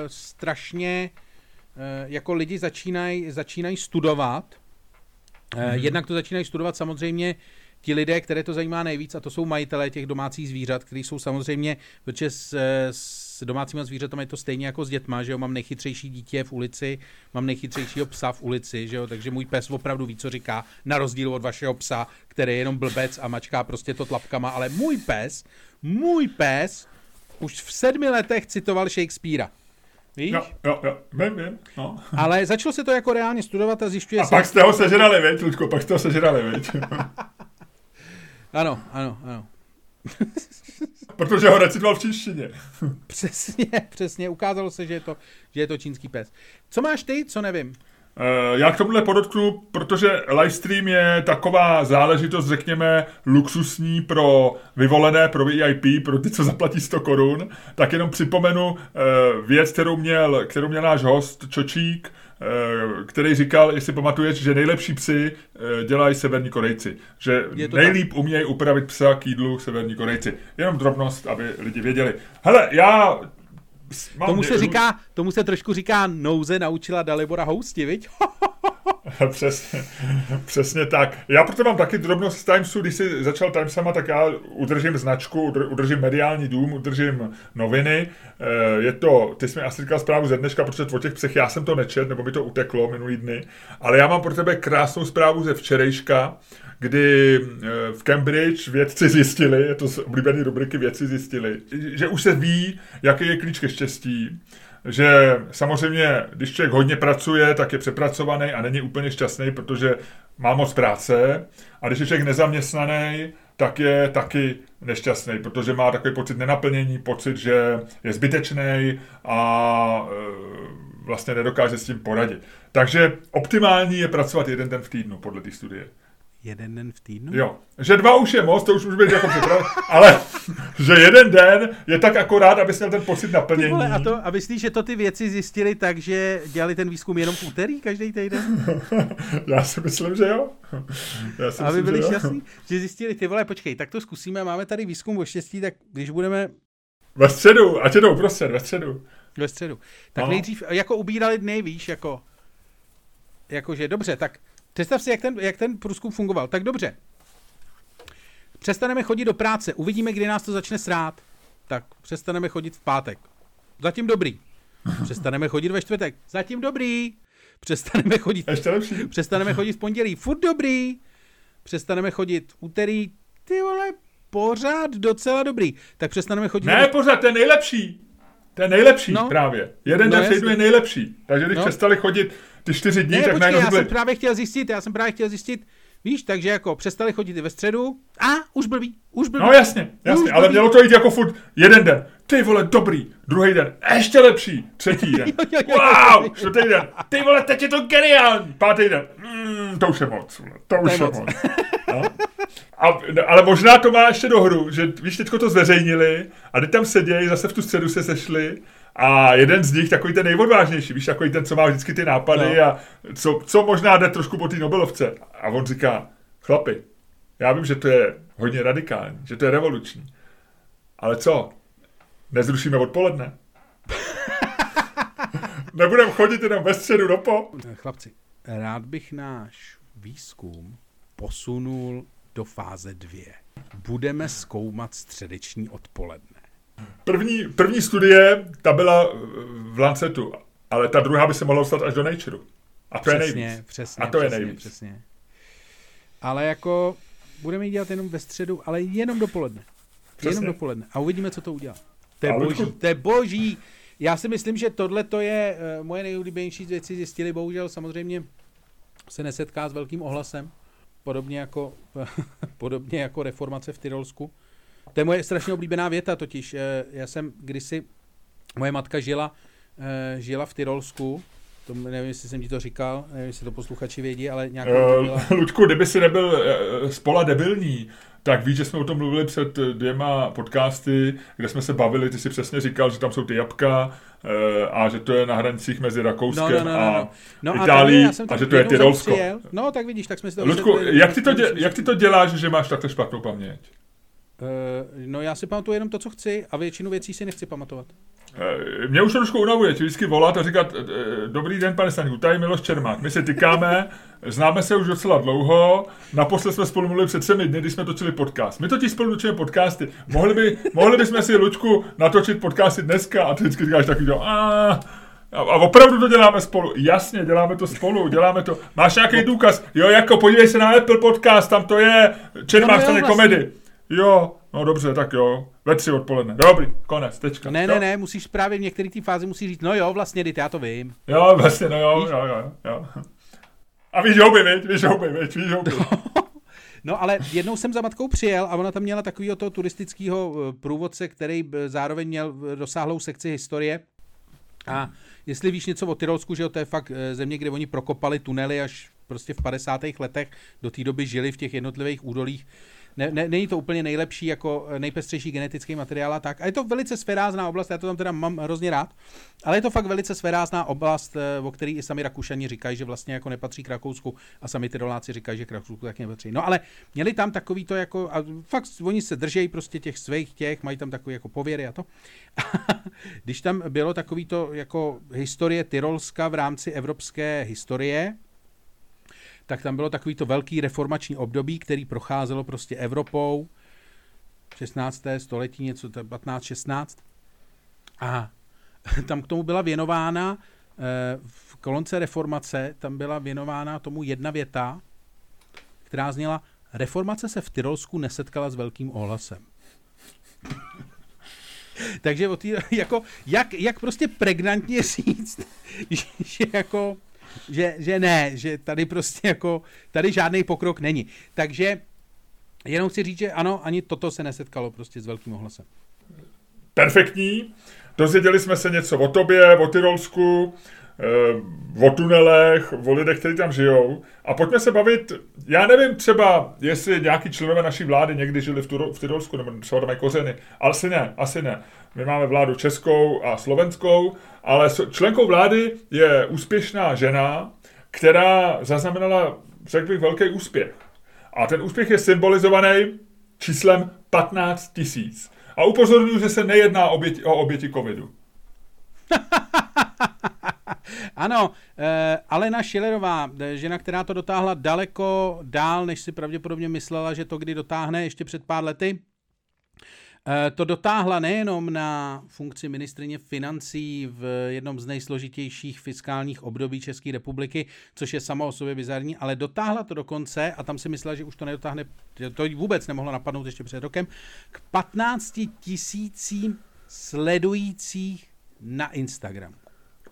strašně uh, jako lidi začínají začínaj studovat. Mm-hmm. Jednak to začínají studovat samozřejmě ti lidé, které to zajímá nejvíc, a to jsou majitelé těch domácích zvířat, kteří jsou samozřejmě, protože s, s domácíma zvířatami je to stejně jako s dětma, že jo, mám nejchytřejší dítě v ulici, mám nejchytřejšího psa v ulici, že jo, takže můj pes opravdu ví, co říká, na rozdíl od vašeho psa, který je jenom blbec a mačká prostě to tlapkama, ale můj pes, můj pes už v sedmi letech citoval Shakespearea. Víš? Jo, jo, jo, vím, vím. No. Ale začalo se to jako reálně studovat a zjišťuje a se... A pak jste ho sežrali, veď, Ludko, pak jste ho sežrali, veď. Ano, ano, ano. Protože ho recitoval v čínštině. přesně, přesně. Ukázalo se, že je, to, že je to čínský pes. Co máš ty, co nevím? Uh, já k tomuhle podotknu, protože livestream je taková záležitost, řekněme, luxusní pro vyvolené, pro VIP, pro ty, co zaplatí 100 korun, tak jenom připomenu uh, věc, kterou měl, kterou měl náš host Čočík, Eh, který říkal, jestli pamatuješ, že nejlepší psy eh, dělají severní Korejci. Že nejlíp tak. umějí upravit psa k jídlu severní Korejci. Jenom drobnost, aby lidi věděli. Hele, já Mám tomu se říká, tomu se trošku říká nouze naučila Dalibora housti, viď? přesně, přesně tak. Já proto mám taky drobnost z Timesu, když jsi začal Timesama, tak já udržím značku, udržím mediální dům, udržím noviny. Eh, je to, ty jsi mi asi říkal zprávu ze dneška, protože o těch psech já jsem to nečet, nebo mi to uteklo minulý dny, ale já mám pro tebe krásnou zprávu ze včerejška, kdy eh, v Cambridge vědci zjistili, je to z oblíbené rubriky vědci zjistili, že už se ví, jaký je klíč ke štěstí, že samozřejmě, když člověk hodně pracuje, tak je přepracovaný a není úplně šťastný, protože má moc práce. A když je člověk nezaměstnaný, tak je taky nešťastný, protože má takový pocit nenaplnění, pocit, že je zbytečný a e, vlastně nedokáže s tím poradit. Takže optimální je pracovat jeden den v týdnu, podle té studie jeden den v týdnu? Jo, že dva už je moc, to už může být jako připraven, ale že jeden den je tak akorát, abys měl ten pocit naplnění. Vole, a, to, a myslíš, že to ty věci zjistili tak, že dělali ten výzkum jenom v úterý každý týden? Já si myslím, že jo. Já si Aby myslím, byli že šťastní, že zjistili, ty vole, počkej, tak to zkusíme, máme tady výzkum o štěstí, tak když budeme... Ve středu, ať je to uprostřed, ve středu. Ve středu. Tak no. nejdřív, jako ubírali dny, víš, jako jakože dobře, tak představ si, jak ten, jak ten průzkum fungoval. Tak dobře. Přestaneme chodit do práce, uvidíme, kdy nás to začne srát. Tak přestaneme chodit v pátek. Zatím dobrý. Přestaneme chodit ve čtvrtek. Zatím dobrý. Přestaneme chodit. Ještě lepší. Přestaneme chodit v pondělí. Furt dobrý. Přestaneme chodit v úterý. Ty vole, pořád docela dobrý. Tak přestaneme chodit. Ne, pořád, ten nejlepší. Ten nejlepší No. právě. Jeden No, den je nejlepší. Takže když No. přestali chodit ty čtyři dní, Ne, tak počkej, já byli... jsem právě chtěl zjistit, já jsem právě chtěl zjistit, víš, takže jako přestali chodit ve středu. A, už blbý, už blbý. No jasně, jasně, Už ale blbý. mělo to jít jako furt jeden den. Ty vole, dobrý. Druhý den, ještě lepší. Třetí den. Jo, jo, jo, jo, Wow, čtvrtý den. Ty vole, teď je to geniální. Pátý den. Mm, to už je moc. To už je je moc. moc. No. A, ale možná to má ještě do hru, že víš, teďko to zveřejnili a teď tam sedějí, zase v tu středu se sešli a jeden z nich, takový ten nejodvážnější, víš, takový ten, co má vždycky ty nápady No. a co, co možná jde trošku po té Nobelovce. A on říká, chlapi, já vím, že to je hodně radikální, že to je revoluční. Ale co? Nezrušíme odpoledne? Nebudeme chodit jenom ve středu do po? Chlapci, rád bych náš výzkum posunul do fáze dvě. Budeme zkoumat středeční odpoledne. První, první studie, ta byla v Lancetu, ale ta druhá by se mohla dostat až do Nature. A to je přesně, nejvíc. přesně, A to je přesně, nejvíc. Přesně. Ale jako budeme ji dělat jenom ve středu, ale jenom dopoledne. Přesně. Jenom dopoledne. A uvidíme, co to udělá. To je boží, Ludku- to je boží. Já si myslím, že tohle to je uh, moje nejoblíbenější věci zjistili, bohužel samozřejmě se nesetká s velkým ohlasem, podobně jako, podobně jako reformace v Tyrolsku. To je moje strašně oblíbená věta totiž. Eh, Já jsem kdysi, moje matka žila, eh, žila v Tyrolsku, to nevím, jestli jsem ti to říkal, nevím, jestli to posluchači vědí, ale nějak to byla... Uh, Ludku, kdyby si nebyl uh, spola debilní, tak víš, že jsme o tom mluvili před dvěma podcasty, kde jsme se bavili, ty si přesně říkal, že tam jsou ty jabka uh, a že to je na hranicích mezi Rakouskem No, no, no, no, a no. no Itálií a tam že to je Tyrolsko. No, tak vidíš, tak jsme si to Ludku, jak ty, to dě, jak ty to děláš, že máš takhle špatnou paměť? Uh, no já si pamatuju jenom to, co chci a většinu věcí si nechci pamatovat. Eh, Mě už trošku unavuje ti vždycky volat a říkat, eh, dobrý den, pane Staňku, tady Miloš Čermák, my se tykáme, známe se už docela dlouho, naposled jsme spolu mluvili před třemi dny, když jsme točili podcast. My totiž spolu točíme podcasty. Mohli, by, mohli bychom si, Lučku, natočit podcasty dneska a ty vždycky říkáš takový, a, a opravdu to děláme spolu. Jasně, děláme to spolu, děláme to. Máš nějaký důkaz? Jo, jako podívej se na Apple podcast, tam to je, Čermák No, no vlastně. komedy. Jo, no dobře, tak jo, ve tři odpoledne. Dobrý, konec, tečka. Ne, Jo. ne, ne, musíš právě v některé té fázi musíš říct, no jo, vlastně, teď já to vím. Jo, vlastně, no jo, jo, jo, jo. A víš houby, viď? Víš houby, viď? Víš houby. No ale jednou jsem za matkou přijel a ona tam měla takového toho turistického eh, průvodce, který b- zároveň měl eh, rozsáhlou sekci historie. A jestli víš něco o Tyrolsku, že jo, to je fakt eh, země, kde oni prokopali tunely až prostě v 50. letech, do té doby žili v těch jednotlivých údolích. Ne, ne, není to úplně nejlepší, jako eh, nejpestřejší genetický materiál a tak. A je to velice sférázná oblast, já to tam teda mám hrozně rád, ale je to fakt velice sférázná oblast, eh, o který i sami Rakušani říkají, že vlastně jako nepatří k Rakousku a sami Tyroláci říkají, že k Rakousku taky nepatří. No ale měli tam takový to jako, a fakt oni se držejí prostě těch svých těch, mají tam takový jako pověry a to. Když tam bylo takový to jako historie Tyrolska v rámci evropské historie, tak tam bylo takový to velký reformační období, který procházelo prostě Evropou, 16. století, něco 15-16. A tam k tomu byla věnována eh, v kolonce reformace, tam byla věnována tomu jedna věta, která zněla Reformace se v Tyrolsku nesetkala s velkým ohlasem. Takže o tý, jako, jak, jak prostě pregnantně říct, že jako, že, že ne, že tady prostě jako, tady žádný pokrok není. Takže jenom chci říct, že ano, ani toto se nesetkalo prostě s velkým ohlasem. Perfektní. Dozvěděli jsme se něco o tobě, o Tyrolsku, o tunelech, o lidech, kteří tam žijou. A pojďme se bavit, já nevím třeba, jestli nějaký členové naší vlády někdy žili v, Turo, v Tyrolsku, nebo třeba tam mají kořeny. Asi ne, asi ne. My máme vládu českou a slovenskou, ale členkou vlády je úspěšná žena, která zaznamenala, řekl bych, velký úspěch. A ten úspěch je symbolizovaný číslem 15 tisíc. A upozorňuji, že se nejedná oběti, o oběti covidu. Ano, eh, Alena Šilerová, eh, žena, která to dotáhla daleko dál, než si pravděpodobně myslela, že to kdy dotáhne ještě před pár lety. Eh, to dotáhla nejenom na funkci ministrině financí v jednom z nejsložitějších fiskálních období České republiky, což je samo o sobě bizarní, ale dotáhla to dokonce, a tam si myslela, že už to nedotáhne, to vůbec nemohlo napadnout ještě před rokem, k 15 tisícím sledujících na Instagram.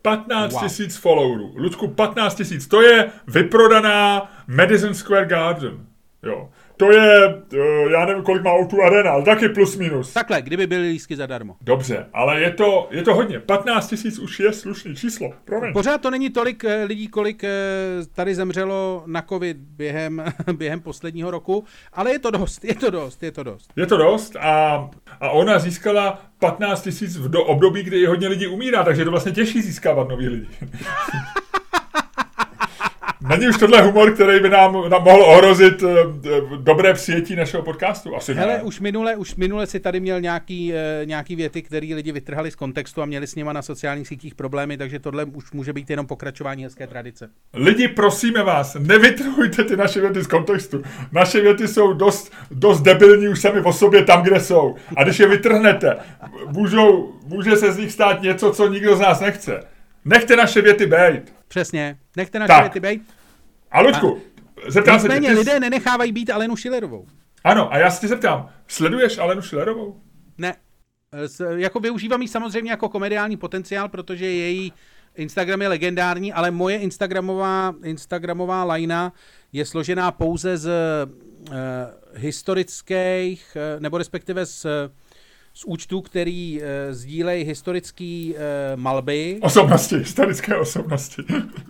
15 tisíc wow. followerů. Ludku, 15 tisíc. To je vyprodaná Madison Square Garden. Jo to je, eh, já nevím, kolik má o Arena, ale taky plus minus. Takhle, kdyby byly lísky zadarmo. Dobře, ale je to, je to hodně. 15 tisíc už je slušný číslo. Promiň. Pořád to není tolik eh, lidí, kolik eh, tady zemřelo na covid během, během posledního roku, ale je to dost, je to dost, je to dost. Je to dost a, a ona získala 15 tisíc v do období, kdy hodně lidí umírá, takže je to vlastně těžší získávat nový lidi. Není už tohle humor, který by nám, nám mohl ohrozit uh, dobré přijetí našeho podcastu? Asi Hele, ne. už minule, už minule si tady měl nějaký, uh, nějaký věty, který lidi vytrhali z kontextu a měli s nima na sociálních sítích problémy, takže tohle už může být jenom pokračování hezké tradice. Lidi, prosíme vás, nevytrhujte ty naše věty z kontextu. Naše věty jsou dost, dost debilní už sami o sobě tam, kde jsou. A když je vytrhnete, můžou, může se z nich stát něco, co nikdo z nás nechce. Nechte naše věty být. Přesně, nechte naše tak. věty být. A Luďku, zeptám se tě. Ty... lidé nenechávají být Alenu Šilerovou. Ano, a já se tě zeptám, sleduješ Alenu Šilerovou? Ne. S, jako využívám ji samozřejmě jako komediální potenciál, protože její Instagram je legendární, ale moje Instagramová, Instagramová lajna je složená pouze z uh, historických, uh, nebo respektive z z účtů, který uh, sdílejí historický uh, malby. Osobnosti, historické osobnosti.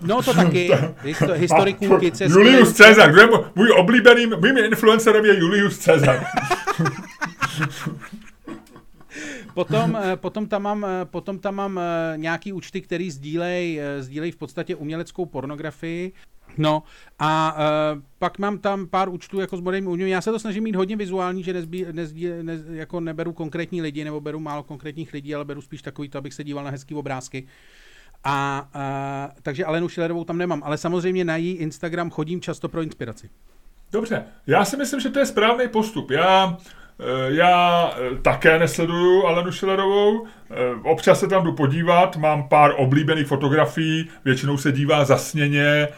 No to taky, Histo- historiků Kice. Julius Cezar, kdo je můj oblíbený, mým influencerem je Julius Cezar. potom, potom, tam mám, potom tam mám nějaký účty, který sdílej, sdílej v podstatě uměleckou pornografii. No a uh, pak mám tam pár účtů jako s moderním uměním. Já se to snažím mít hodně vizuální, že nezbí, nezbí, ne, jako neberu konkrétní lidi nebo beru málo konkrétních lidí, ale beru spíš takový to, abych se díval na hezký obrázky. A, uh, takže Alenu Šilerovou tam nemám, ale samozřejmě na její Instagram chodím často pro inspiraci. Dobře, já si myslím, že to je správný postup. Já Eh, já eh, také nesleduju Alenu Schillerovou, eh, občas se tam jdu podívat, mám pár oblíbených fotografií, většinou se dívá zasněně,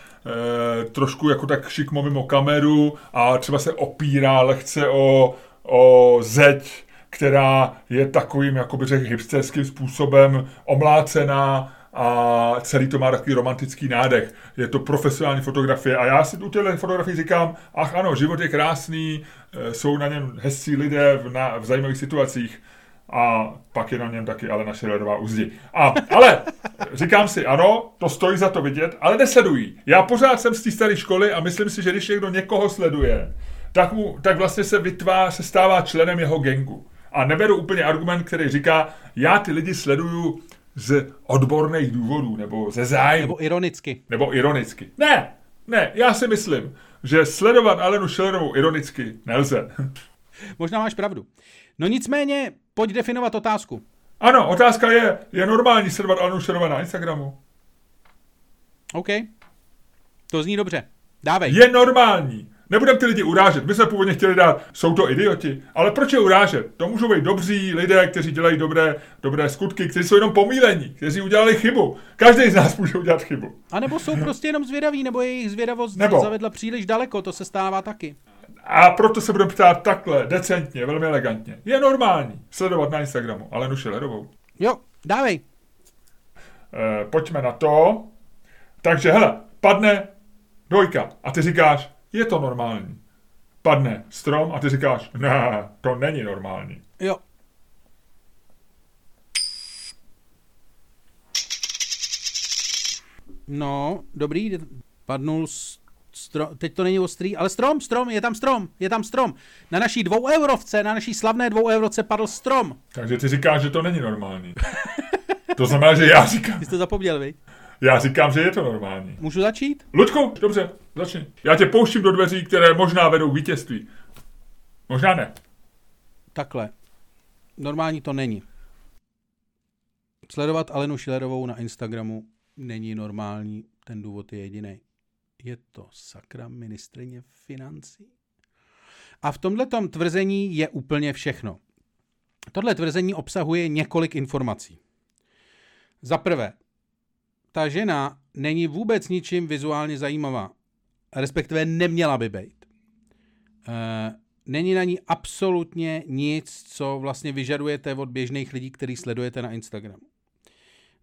trošku jako tak šikmo mimo kameru a třeba se opírá lehce o, o zeď, která je takovým, jakoby řekl, hipsterským způsobem omlácená a celý to má takový romantický nádech. Je to profesionální fotografie a já si u těchto fotografií říkám, ach ano, život je krásný, e, jsou na něm hezcí lidé v, na, v zajímavých situacích a pak je na něm taky Alena Schillerová uzdi. A, ale říkám si, ano, to stojí za to vidět, ale nesledují. Já pořád jsem z té staré školy a myslím si, že když někdo někoho sleduje, tak, mu, tak vlastně se vytvá, se stává členem jeho gengu. A neberu úplně argument, který říká, já ty lidi sleduju z odborných důvodů, nebo ze zájmu. Nebo ironicky. Nebo ironicky. Ne, ne, já si myslím, že sledovat Alenu Schillerovou ironicky nelze. Možná máš pravdu. No nicméně, pojď definovat otázku. Ano, otázka je, je normální sledovat Alenu Schillerovou na Instagramu? OK. To zní dobře. Dávej. Je normální. Nebudeme ty lidi urážet. My jsme původně chtěli dát, jsou to idioti. Ale proč je urážet? To můžou být dobří lidé, kteří dělají dobré, dobré skutky, kteří jsou jenom pomílení, kteří udělali chybu. Každý z nás může udělat chybu. A nebo jsou prostě jenom zvědaví, nebo jejich zvědavost nebo. zavedla příliš daleko, to se stává taky. A proto se budeme ptát takhle, decentně, velmi elegantně. Je normální sledovat na Instagramu Alenu Šilerovou. Jo, dávej. E, pojďme na to. Takže hele, padne dvojka a ty říkáš, je to normální. Padne strom a ty říkáš, ne, to není normální. Jo. No, dobrý, padnul strom, teď to není ostrý, ale strom, strom, je tam strom, je tam strom. Na naší dvou eurovce, na naší slavné dvou eurovce padl strom. Takže ty říkáš, že to není normální. to znamená, že já říkám. Ty jsi to zapomněl, vy? Já říkám, že je to normální. Můžu začít? Ludku, dobře, začni. Já tě pouštím do dveří, které možná vedou k vítězství. Možná ne. Takhle. Normální to není. Sledovat Alenu Šilerovou na Instagramu není normální, ten důvod je jediný. Je to sakra ministrině financí. A v tomhle tvrzení je úplně všechno. Tohle tvrzení obsahuje několik informací. Za prvé, ta žena není vůbec ničím vizuálně zajímavá, respektive neměla by být. E, není na ní absolutně nic, co vlastně vyžadujete od běžných lidí, který sledujete na Instagramu.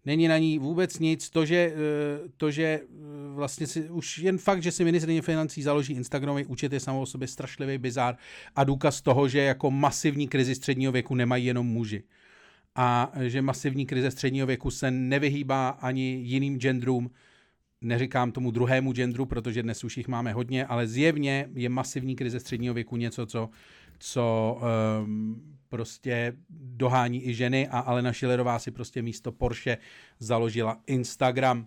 Není na ní vůbec nic. To, že, eh, to, že eh, vlastně si, už jen fakt, že si ministrině financí založí Instagramový účet je samo o sobě strašlivý bizár a důkaz toho, že jako masivní krizi středního věku nemají jenom muži. A že masivní krize středního věku se nevyhýbá ani jiným genderům, neříkám tomu druhému genderu, protože dnes už jich máme hodně, ale zjevně je masivní krize středního věku něco, co, co um, prostě dohání i ženy a Alena Schillerová si prostě místo Porsche založila Instagram,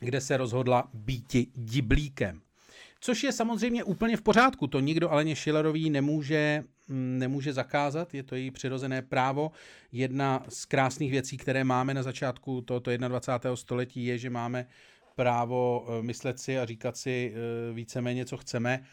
kde se rozhodla býti diblíkem. Což je samozřejmě úplně v pořádku, to nikdo Aleně Schillerový nemůže, mm, nemůže zakázat, je to její přirozené právo. Jedna z krásných věcí, které máme na začátku tohoto 21. století, je, že máme právo eh, myslet si a říkat si eh, víceméně, co chceme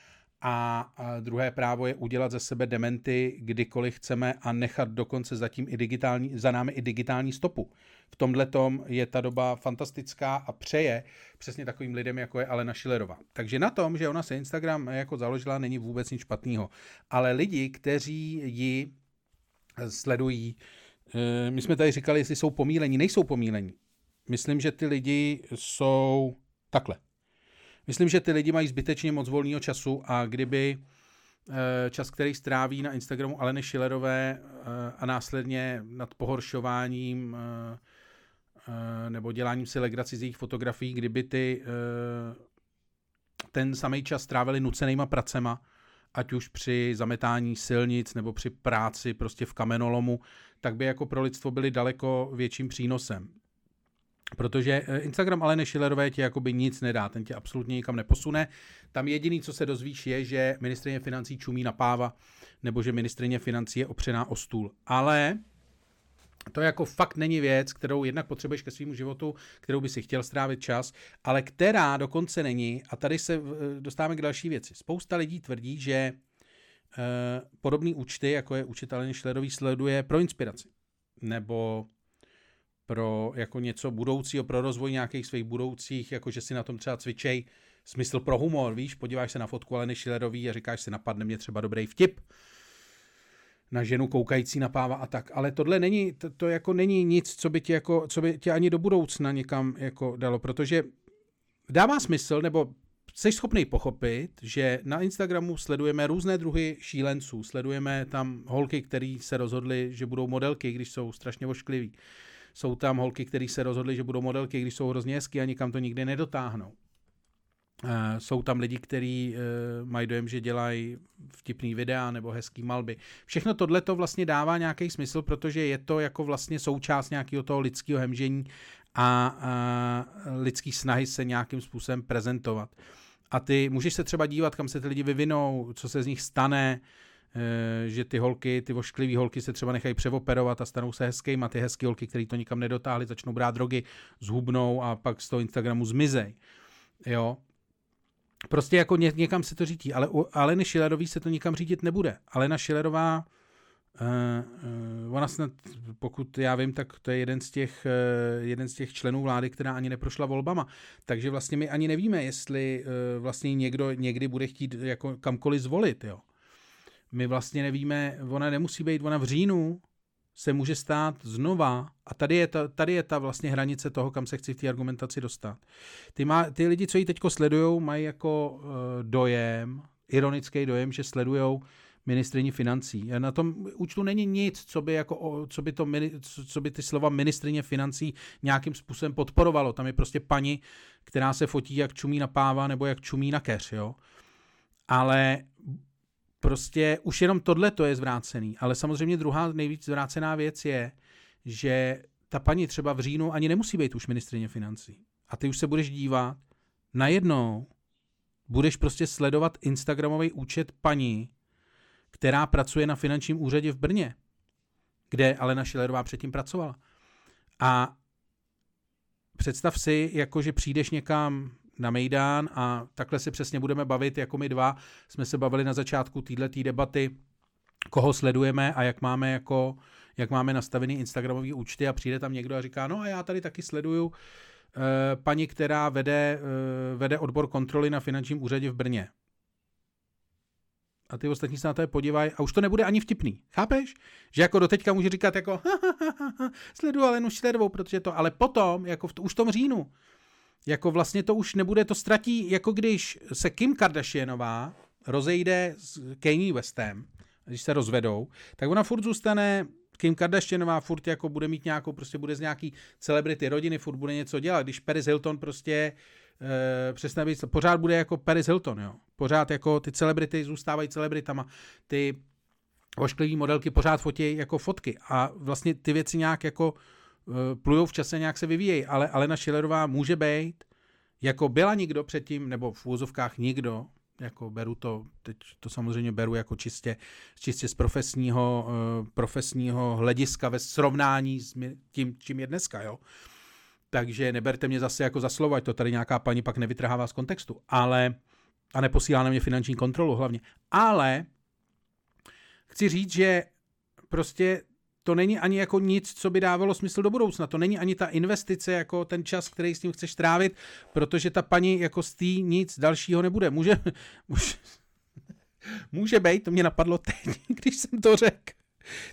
a druhé právo je udělat ze sebe dementy kdykoliv chceme a nechat dokonce zatím i digitální, za námi i digitální stopu. V tomhle tom je ta doba fantastická a přeje přesně takovým lidem, jako je Alena Schillerová. Takže na tom, že ona se Instagram jako založila, není vůbec nic špatného. Ale lidi, kteří ji sledují, eh, my jsme tady říkali, jestli jsou pomílení, nejsou pomílení. Myslím, že ty lidi jsou takhle. Myslím, že ty lidi mají zbytečně moc volného času a kdyby eh, čas, který stráví na Instagramu Aleny Schillerové eh, a následně nad pohoršováním nebo děláním si legraci z jejich fotografií, kdyby ty ten samý čas strávili nucenýma pracema, ať už při zametání silnic nebo při práci prostě v kamenolomu, tak by jako pro lidstvo byli daleko větším přínosem. Protože eh, Instagram Aleny Schillerové ti jakoby nic nedá, ten tě absolutně nikam neposune. Tam jediný, co se dozvíš, je, že ministrině financí čumí na páva, nebo že ministrině financí je opřená o stůl. Ale to jako fakt není věc, kterou jednak potřebuješ ke svému životu, kterou by si chtěl strávit čas, ale která dokonce není, a tady se eh, dostáváme k další věci. Spousta lidí tvrdí, že e, podobné účty, jako je učitel Schillerový, sleduje pro inspiraci. Nebo pro jako něco budoucího, pro rozvoj nějakých svých budoucích, jako že si na tom třeba cvičej smysl pro humor, víš, podíváš se na fotku Aleny Schillerový a říkáš si, napadne mě třeba dobrý vtip na ženu koukající na páva a tak, ale tohle není, to, to jako není nic, co by tě jako, co by tě ani do budoucna někam jako dalo, protože dává smysl, nebo jsi schopný pochopit, že na Instagramu sledujeme různé druhy šílenců, sledujeme tam holky, které se rozhodly, že budou modelky, když jsou strašně oškliví. Jsou tam holky, které se rozhodly, že budou modelky, když jsou hrozně hezky a nikam to nikdy nedotáhnou. Eh, jsou tam lidi, kteří uh, mají dojem, že dělají vtipný videa nebo hezký malby. Všechno tohle to vlastně dává nějaký smysl, protože je to jako vlastně součást nějakého toho lidského hemžení a, a lidský snahy se nějakým způsobem prezentovat. A ty můžeš se třeba dívat, kam se ty lidi vyvinou, co se z nich stane, Eh, že ty holky, ty vošklivé holky se třeba nechají převoperovat a stanou se hezkýma, ty hezké holky, které to nikam nedotáhly, začnou brát drogy, zhubnou a pak z toho Instagramu zmizej. Jo, Prostě jako ně, někam se to řídí, ale u Aleny Schillerový se to nikam řídit nebude. Alena Schillerová, uh, uh, ona snad, pokud já vím, tak to je jeden z, těch, uh, jeden z těch členů vlády, která ani neprošla volbama. Takže vlastně my ani nevíme, jestli uh, vlastně někdo někdy bude chtít jako kamkoliv zvolit. Jo my vlastně nevíme, ona nemusí být, ona v říjnu se může stát znova, a tady je ta, tady je ta vlastně hranice toho, kam se chci v té argumentaci dostat. Ty, má, ty lidi, co ji teď sledují, mají jako uh, dojem, ironický dojem, že sledují ministrině financí. Na tom účtu není nic, co by, jako, co by, to, co by ty slova ministrině financí nějakým způsobem podporovalo. Tam je prostě paní, která se fotí, jak čumí na páva nebo jak čumí na keř. Jo? Ale Prostě už jenom tohle to je zvrácený, ale samozřejmě druhá nejvíc zvrácená věc je, že ta paní třeba v říjnu ani nemusí být už ministrině financí. A ty už se budeš dívat, najednou budeš prostě sledovat Instagramový účet paní, která pracuje na finančním úřadě v Brně, kde Alena Šilerová předtím pracovala. A představ si, jako že přijdeš někam na Mejdán a takhle si přesně budeme bavit, jako my dva jsme se bavili na začátku této debaty, koho sledujeme a jak máme jako jak máme nastavený Instagramové účty a přijde tam někdo a říká, no a já tady taky sleduju eh, paní, která vede, eh, vede odbor kontroly na finančním úřadě v Brně. A ty ostatní se na to podívají a už to nebude ani vtipný. Chápeš? Že jako doteďka může říkat jako ha, ha, ha, ha, sleduju Alenu Šlerovou, protože to, ale potom, jako v, už v tom říjnu, jako vlastně to už nebude, to ztratí, jako když se Kim Kardashianová rozejde s Kanye Westem, když se rozvedou, tak ona furt zůstane Kim Kardashianová furt jako bude mít nějakou, prostě bude z nějaký celebrity rodiny, furt bude něco dělat. Když Paris Hilton prostě e, přesně být, pořád bude jako Paris Hilton, jo. Pořád jako ty celebrity zůstávají celebritama. Ty ošklivý modelky pořád fotí jako fotky a vlastně ty věci nějak jako plujou v čase, nějak se vyvíjejí, ale Alena Schillerová může být, jako byla nikdo předtím, nebo v úzovkách nikdo, jako beru to, teď to samozřejmě beru jako čistě, čistě z profesního, uh, profesního hlediska ve srovnání s tím, čím je dneska, jo. Takže neberte mě zase jako za slovo, ať to tady nějaká paní pak nevytrhává z kontextu, ale a neposílá na mě finanční kontrolu hlavně. Ale chci říct, že prostě to není ani jako nic, co by dávalo smysl do budoucna. To není ani ta investice, jako ten čas, který s tím chceš trávit, protože ta paní jako z tý nic dalšího nebude. Může, může, může být, to mě napadlo teď, když jsem to řekl.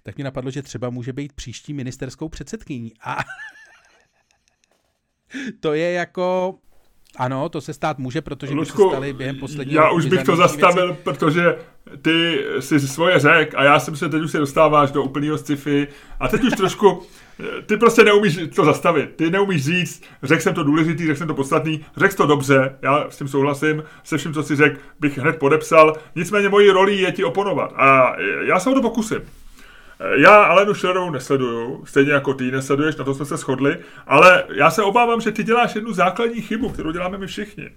Tak mě napadlo, že třeba může být příští ministerskou předsedkyní. A to je jako ano, to se stát může, protože Lučku, by se stali během posledního Já už bych to zastavil, věci. protože ty si svoje řek a já jsem se teď už se dostáváš do úplného sci-fi a teď už trošku, ty prostě neumíš to zastavit. Ty neumíš říct, řekl jsem to důležitý, řekl jsem to podstatný, řekl to dobře, já s tím souhlasím, se vším, co si řekl, bych hned podepsal, nicméně mojí roli je ti oponovat a já se o to pokusím. Já Alenu Schillerovou nesleduju, stejně jako ty nesleduješ, na to jsme se shodli, ale já se obávám, že ty děláš jednu základní chybu, kterou děláme my všichni.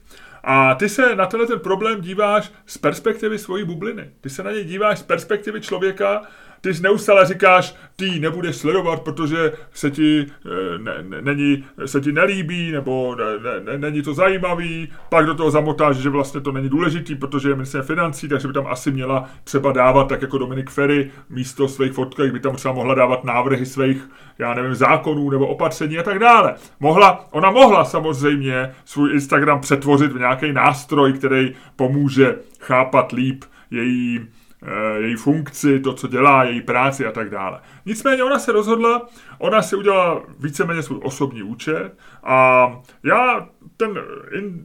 A ty se na tenhle ten problém díváš z perspektivy svojí bubliny. Ty se na něj díváš z perspektivy člověka, ty neustále říkáš, ty nebudeš sledovat, protože se ti, eh, ne, ne, není, se ti nelíbí, nebo ne, ne, není to zajímavý, pak do toho zamotáš, že vlastně to není důležitý, protože je ministr financí, takže by tam asi měla třeba dávat, tak jako Dominik Ferry, místo svých fotek by tam třeba mohla dávat návrhy svých, já nevím, zákonů nebo opatření a tak dále. Mohla, ona mohla samozřejmě svůj Instagram přetvořit v nějaký nástroj, který pomůže chápat líp její Eh, její funkci, to, co dělá, její práci a tak dále. Nicméně ona se rozhodla, ona si udělala víceméně svůj osobní účet a já ten,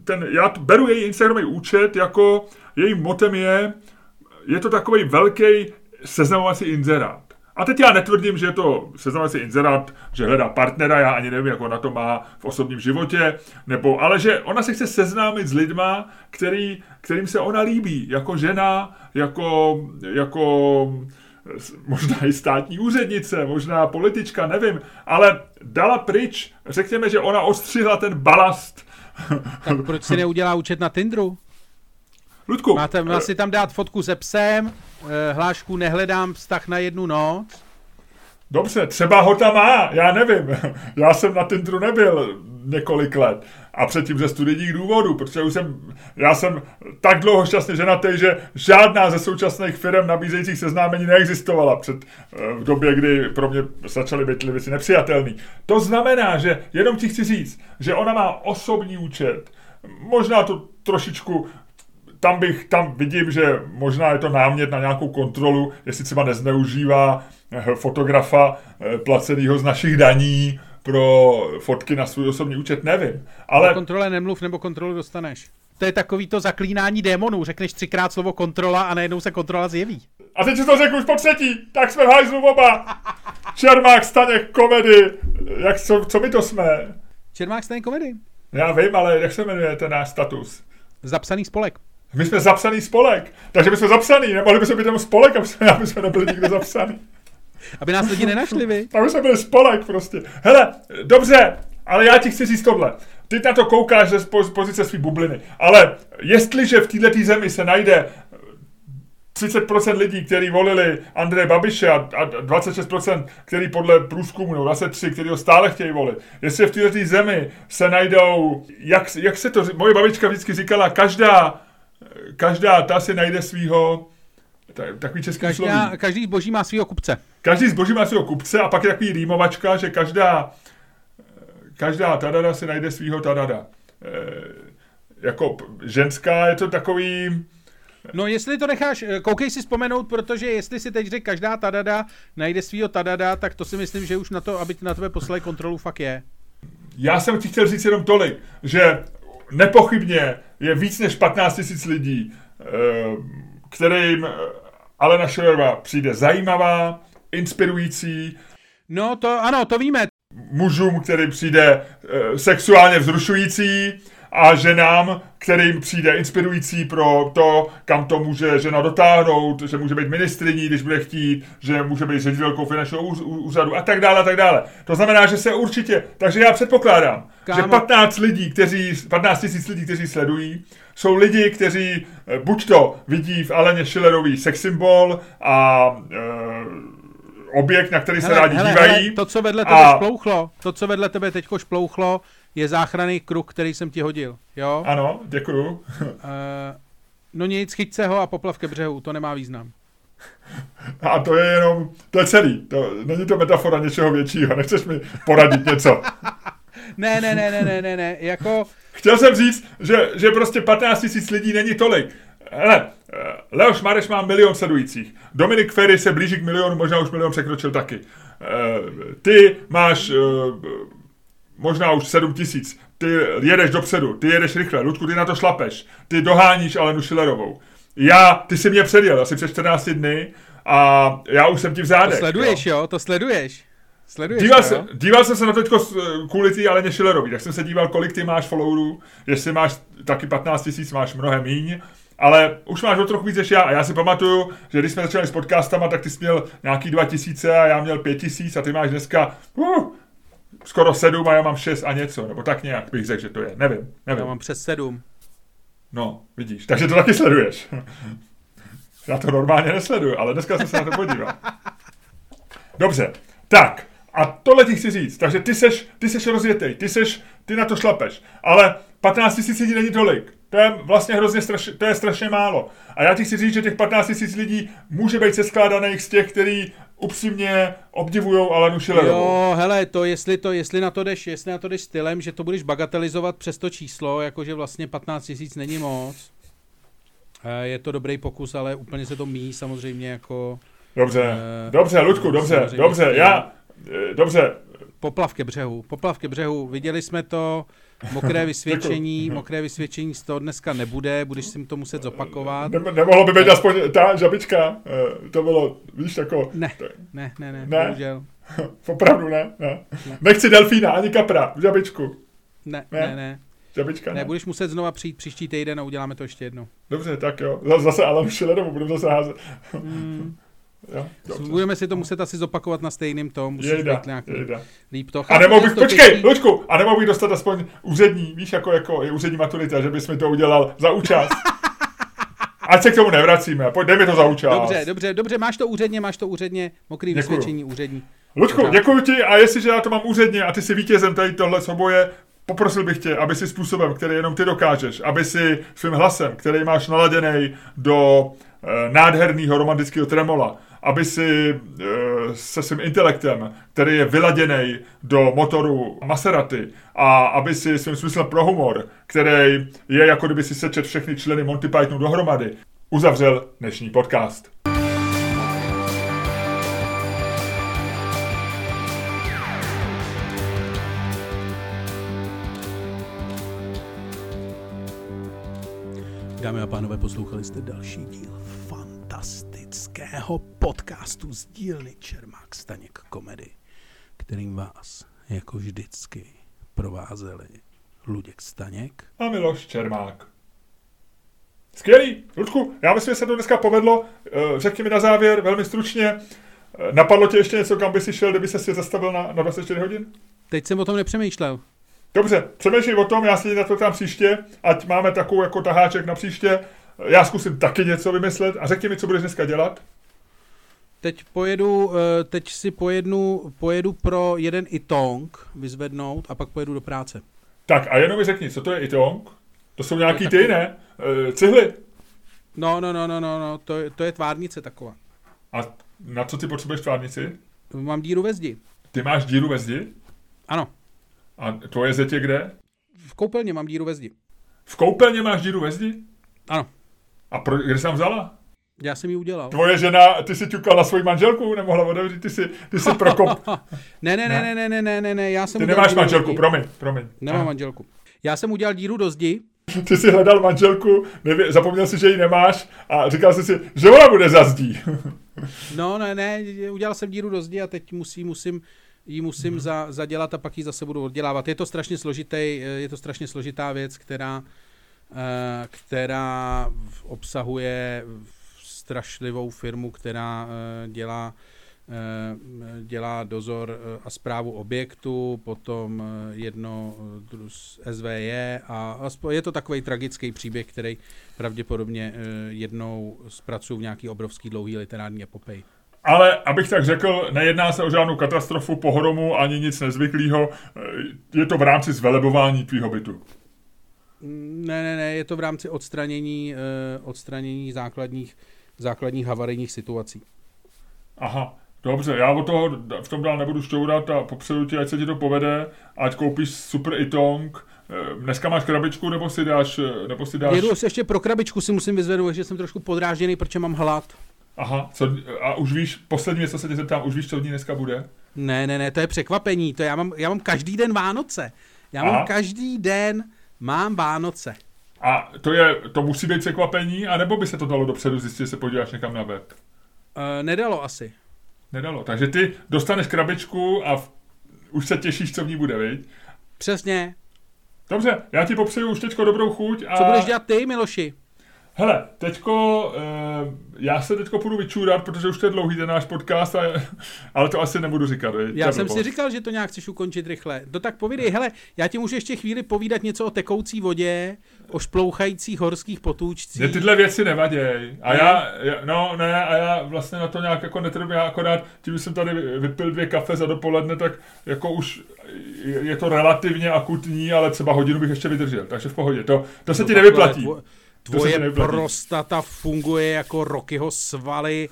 ten já beru její Instagramový účet jako jejím motem je, je to takový velký seznamovací inzerát. A teď já netvrdím, že je to seznamovací inzerát, že hledá partnera, já ani nevím, jak ona to má v osobním životě, nebo, ale že ona se chce seznámit s lidma, který, kterým se ona líbí, jako žena, jako, jako možná i státní úřednice, možná politička, nevím, ale dala pryč, řekněme, že ona ostřihla ten balast. Tak proč si neudělá účet na Tindru? Ludku. Máte, má si tam dát fotku se psem, eh, hlášku nehledám vztah na jednu noc. Dobře, třeba ho tam má, já nevím. Já jsem na Tinderu nebyl několik let. A předtím ze studijních důvodů, protože už jsem, já jsem tak dlouho šťastně ženatý, že žádná ze současných firm nabízejících seznámení neexistovala před, eh, v době, kdy pro mě začaly být věci nepřijatelný. To znamená, že jenom ti chci říct, že ona má osobní účet, možná to trošičku tam bych, tam vidím, že možná je to námět na nějakou kontrolu, jestli třeba nezneužívá eh, fotografa eh, placeného z našich daní pro fotky na svůj osobní účet, nevím. Ale... O kontrole nemluv, nebo kontrolu dostaneš. To je takový to zaklínání démonů. Řekneš třikrát slovo kontrola a najednou se kontrola zjeví. A teď si to řekl už po třetí, tak jsme v hajzlu oba. Čermák, Staněk, komedy. Jak, co, co my to jsme? Čermák, Staněk, komedy. Já vím, ale jak se jmenuje ten náš status? Zapsaný spolek. My jsme zapsaný spolek, takže my jsme zapsaný, nemohli bychom být tam spolek, aby jsme, aby jsme nebyli nikdo zapsaný. Aby nás lidi nenašli, vy. Aby jsme byli spolek prostě. Hele, dobře, ale já ti chci říct tohle. Ty na to koukáš ze pozice své bubliny. Ale jestliže v této zemi se najde 30% lidí, kteří volili Andreje Babiše a, a 26%, který podle průzkumu, no 23, který ho stále chtějí volit. Jestli v této zemi se najdou, jak, jak se to, moje babička vždycky říkala, každá, každá ta si najde svého takový český každá, sloví. Každý zboží má svého kupce. Každý zboží má svého kupce a pak je takový rýmovačka, že každá, každá tadada si najde svého tadada. E, jako ženská je to takový... No jestli to necháš, eh, koukej si vzpomenout, protože jestli si teď řekl každá tadada najde svého tadada, tak to si myslím, že už na to, aby na tebe poslali kontrolu, fakt je. Já jsem ti chtěl říct jenom tolik, že nepochybně je víc než 15 000 lidí, eh, kterým Alena Schillerová přijde zajímavá, inspirující. No to ano, to víme. Mužům, který přijde e, sexuálně vzrušující a ženám, kterým přijde inspirující pro to, kam to může žena dotáhnout, že může být ministriní, když bude chtít, že může být ředitelkou finančního úřadu a tak dále, a tak dále. To znamená, že se určitě, takže já předpokládám, Kámo. že 15 lidí, kteří, 15 tisíc lidí, kteří sledují, jsou lidi, kteří eh, buď to vidí v Aleně Schillerový sex symbol a e, objekt, na který hele, se rádi hele, dívají. Hele, to, co vedle tebe a... šplouchlo, to, co vedle tebe teďko šplouchlo, je záchranný kruh, který jsem ti hodil, jo? Ano, děkuju. uh, no nic, chyť se ho a poplav ke břehu, to nemá význam. A to je jenom, to je celý, to, není to metafora něčeho většího, nechceš mi poradit něco. ne, ne, ne, ne, ne, ne, ne, jako... Chtěl jsem říct, že, že prostě 15 000 lidí není tolik. Hele, eh, Leoš Mareš má milion sledujících. Dominik Ferry se blíží k milionu, možná už milion překročil taky. Eh, ty máš možná už 7 tisíc. Ty jedeš dopředu, ty jedeš rychle, Ludku, ty na to šlapeš. Ty doháníš Alenu Schillerovou. Já, ty si mě předjel asi před 14 dny a já už jsem ti v zádech. To sleduješ, jo, jo to sleduješ. Sleduješ díval, to, se, díval jsem se na to teďko kvůli ty Aleně Schillerový, tak jsem se díval, kolik ty máš followerů, jestli máš taky 15 tisíc, máš mnohem míň, ale už máš o trochu víc než já. A já si pamatuju, že když jsme začali s podcastama, tak ty jsi měl nějaký 2000 a já měl 5000 a ty máš dneska uh, skoro sedm a já mám šest a něco, nebo tak nějak bych řekl, že to je. Nevím, nevím. Já mám přes sedm. No, vidíš, takže to taky sleduješ. Já to normálně nesleduju, ale dneska jsem se na to podíval. Dobře, tak, a tohle ti chci říct. Takže ty seš, ty seš rozjetej, ty seš, ty na to šlapeš. Ale 15 000 lidí není tolik. To je vlastně hrozně strašně, to je strašně málo. A já ti chci říct, že těch 15 000 lidí může být seskládaných z těch, kteří upřímně obdivují Alenu Schillerovou. Jo, hele, to jestli, to, jestli na to jdeš, jestli na to jdeš stylem, že to budeš bagatelizovat přes to číslo, jakože vlastně 15 000 není moc. Eh, je to dobrý pokus, ale úplně se to míjí samozřejmě jako... Dobře, uh, dobře, Ludku, dobře, dobře, já, eh, dobře. Poplav ke břehu, poplav ke břehu, viděli jsme to, Mokré vysvědčení, mokré vysvědčení z toho dneska nebude, budeš si to muset zopakovat. Ne, nemohlo by být aspoň ta žabička, eh, to bylo, víš, jako... Ne, ne, ne, ne, ne. bohužel. Opravdu ne, ne, ne. Nechci delfína, ani kapra, žabičku. Ne, ne, ne. ne. Žabička, ne. ne. budeš muset znova přijít příští týden a uděláme to ještě jednou. Dobře, tak jo. Zase Alan Schillerovu budeme zase házet. Mm. Jo, Budeme si to muset asi zopakovat na stejným tom, musíš jejda, být nějaký jejda. líp to. A nebo bych, počkej, těžký... Lučku, a nebo bych dostat aspoň úřední, víš, jako, jako je úřední maturita, že bys mi to udělal za účast. Ať se k tomu nevracíme, pojď, dej mi to za účast. Dobře, dobře, dobře, máš to úředně, máš to úředně, mokrý Děkuju. vysvědčení úřední. Lučku, Pořád. děkuji ti a jestliže já to mám úředně a ty si vítězem tady tohle soboje, poprosil bych tě, aby si způsobem, který jenom ty dokážeš, aby si svým hlasem, který máš naladěný do nádherného romantického tremola, aby si e, se svým intelektem, který je vyladěný do motoru Maserati a aby si svým smyslem pro humor, který je jako kdyby si sečet všechny členy Monty Pythonu dohromady, uzavřel dnešní podcast. Dámy a pánové, poslouchali jste další díl fantastického podcastu z dílny Čermák Staněk Komedy, kterým vás jako vždycky provázeli Luděk Staněk a Miloš Čermák. Skvělý, Ludku, já myslím, že se to dneska povedlo. Eh, řekni mi na závěr, velmi stručně, eh, napadlo tě ještě něco, kam by si šel, kdyby se si zastavil na, na 24 hodin? Teď jsem o tom nepřemýšlel. Dobře, přemýšlej o tom, já si na to tam příště, ať máme takovou jako taháček na příště. Já zkusím taky něco vymyslet a řekni mi, co budeš dneska dělat. Teď pojedu, eh, teď si pojednu, pojedu pro jeden itong vyzvednout a pak pojedu do práce. Tak a jenom mi řekni, co to je itong? To jsou nějaký To ty, ne? E, cihly. No, no, no, no, no, no to, je- to je tvárnice taková. A na co ty potřebuješ tvárnici? Mám díru ve zdi. Ty máš díru ve zdi? Ano, A tvoje je kde? v koupelně mám díru ve zdi. V koupelně máš díru ve zdi? Ano, A pro, kde jsi tam vzala? já jsem ji udělal. Tvoje žena, ty si ťukal na svoji manželku, nemohla otevřít, ty si, ty si prokop. Ne, ne, ne, ne, ne, ne, ne, ne, ne, já jsem Ty nemáš manželku, promiň, promiň. Nemám Aha. manželku. Já jsem udělal díru do zdi, Ty jsi hledal manželku, nevě, zapomněl si, že ji nemáš a říkal jsi si, že ona bude za zdí. no ne, ne, udělal jsem díru do zdi a teď musí, musím, ji musím Mhm. za, zadělat a pak ji zase budu oddělávat. Je to strašně složitý, je to strašně složitá věc, která, eh, která obsahuje strašlivou firmu, která eh, dělá eh, dělá dozor eh, a zprávu objektu, potom eh, jedno eh, SVJ a je to takový tragický příběh, který pravděpodobně eh, jednou zpracuju v nějaký obrovský dlouhý literární epopej. Ale, abych tak řekl, nejedná se o žádnou katastrofu, pohromu, ani nic nezvyklého. Je to v rámci zvelebování tvýho bytu. Ne, ne, ne, je to v rámci odstranění, eh, odstranění základních, základních havarijních situací. Aha, dobře, já o toho v tom dál nebudu šťourat a popředu ti, ať se ti to povede, ať koupíš super itong. Eh, Dneska máš krabičku, nebo si dáš, eh, nebo si dáš... Jedu si ještě pro krabičku si musím vyzvednout, že jsem trošku podrážděný, protože mám hlad. Aha, co, a už víš, poslední věc, co se tě zeptám, už víš, co v ní dneska bude? Ne, ne, ne, to je překvapení, to já mám, já mám každý den Vánoce. Já mám Aha. každý den, mám Vánoce. A to je, to musí být překvapení, anebo by se to dalo dopředu zjistit, že se podíváš někam na web? E, nedalo asi. Nedalo. Takže ty dostaneš krabičku a v, už se těšíš, co v ní bude, viď? Přesně. Dobře, já ti popřeju už teďko dobrou chuť a... Co budeš dělat ty, Miloši? Hele, teďko, eh, já se teďko půjdu vyčůrat, protože už to je dlouhý ten náš podcast, a, ale to asi nebudu říkat. viď? To Já je jsem si říkal, že to nějak chceš ukončit rychle. No tak povídej, hele, já ti můžu ještě chvíli povídat něco o tekoucí vodě, o šplouchajících horských potůčcích. Mně tyhle věci nevaděj. A Ne? já, já, no ne, a já vlastně na to nějak jako netrvím, já akorát tím, jsem tady vypil dvě kafe za dopoledne, tak jako už je je to relativně akutní, ale třeba hodinu bych ještě vydržel, takže v pohodě. To, to se No ti nevyplatí. tvo- Tvoje prostata funguje jako Rockyho svaly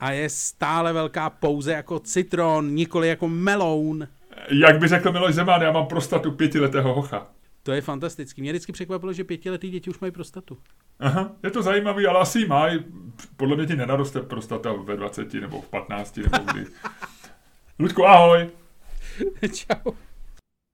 a je stále velká pouze jako citron, nikoli jako meloun. Jak by řekl Miloš Zeman, já mám prostatu pětiletého hocha. To je fantastický. Mě vždycky překvapilo, že pětiletý děti už mají prostatu. Aha, je to zajímavý, ale asi mají. Podle mě ti nenaroste prostata ve 20 nebo v 15 nebo kdy. Ludku, ahoj. Čau.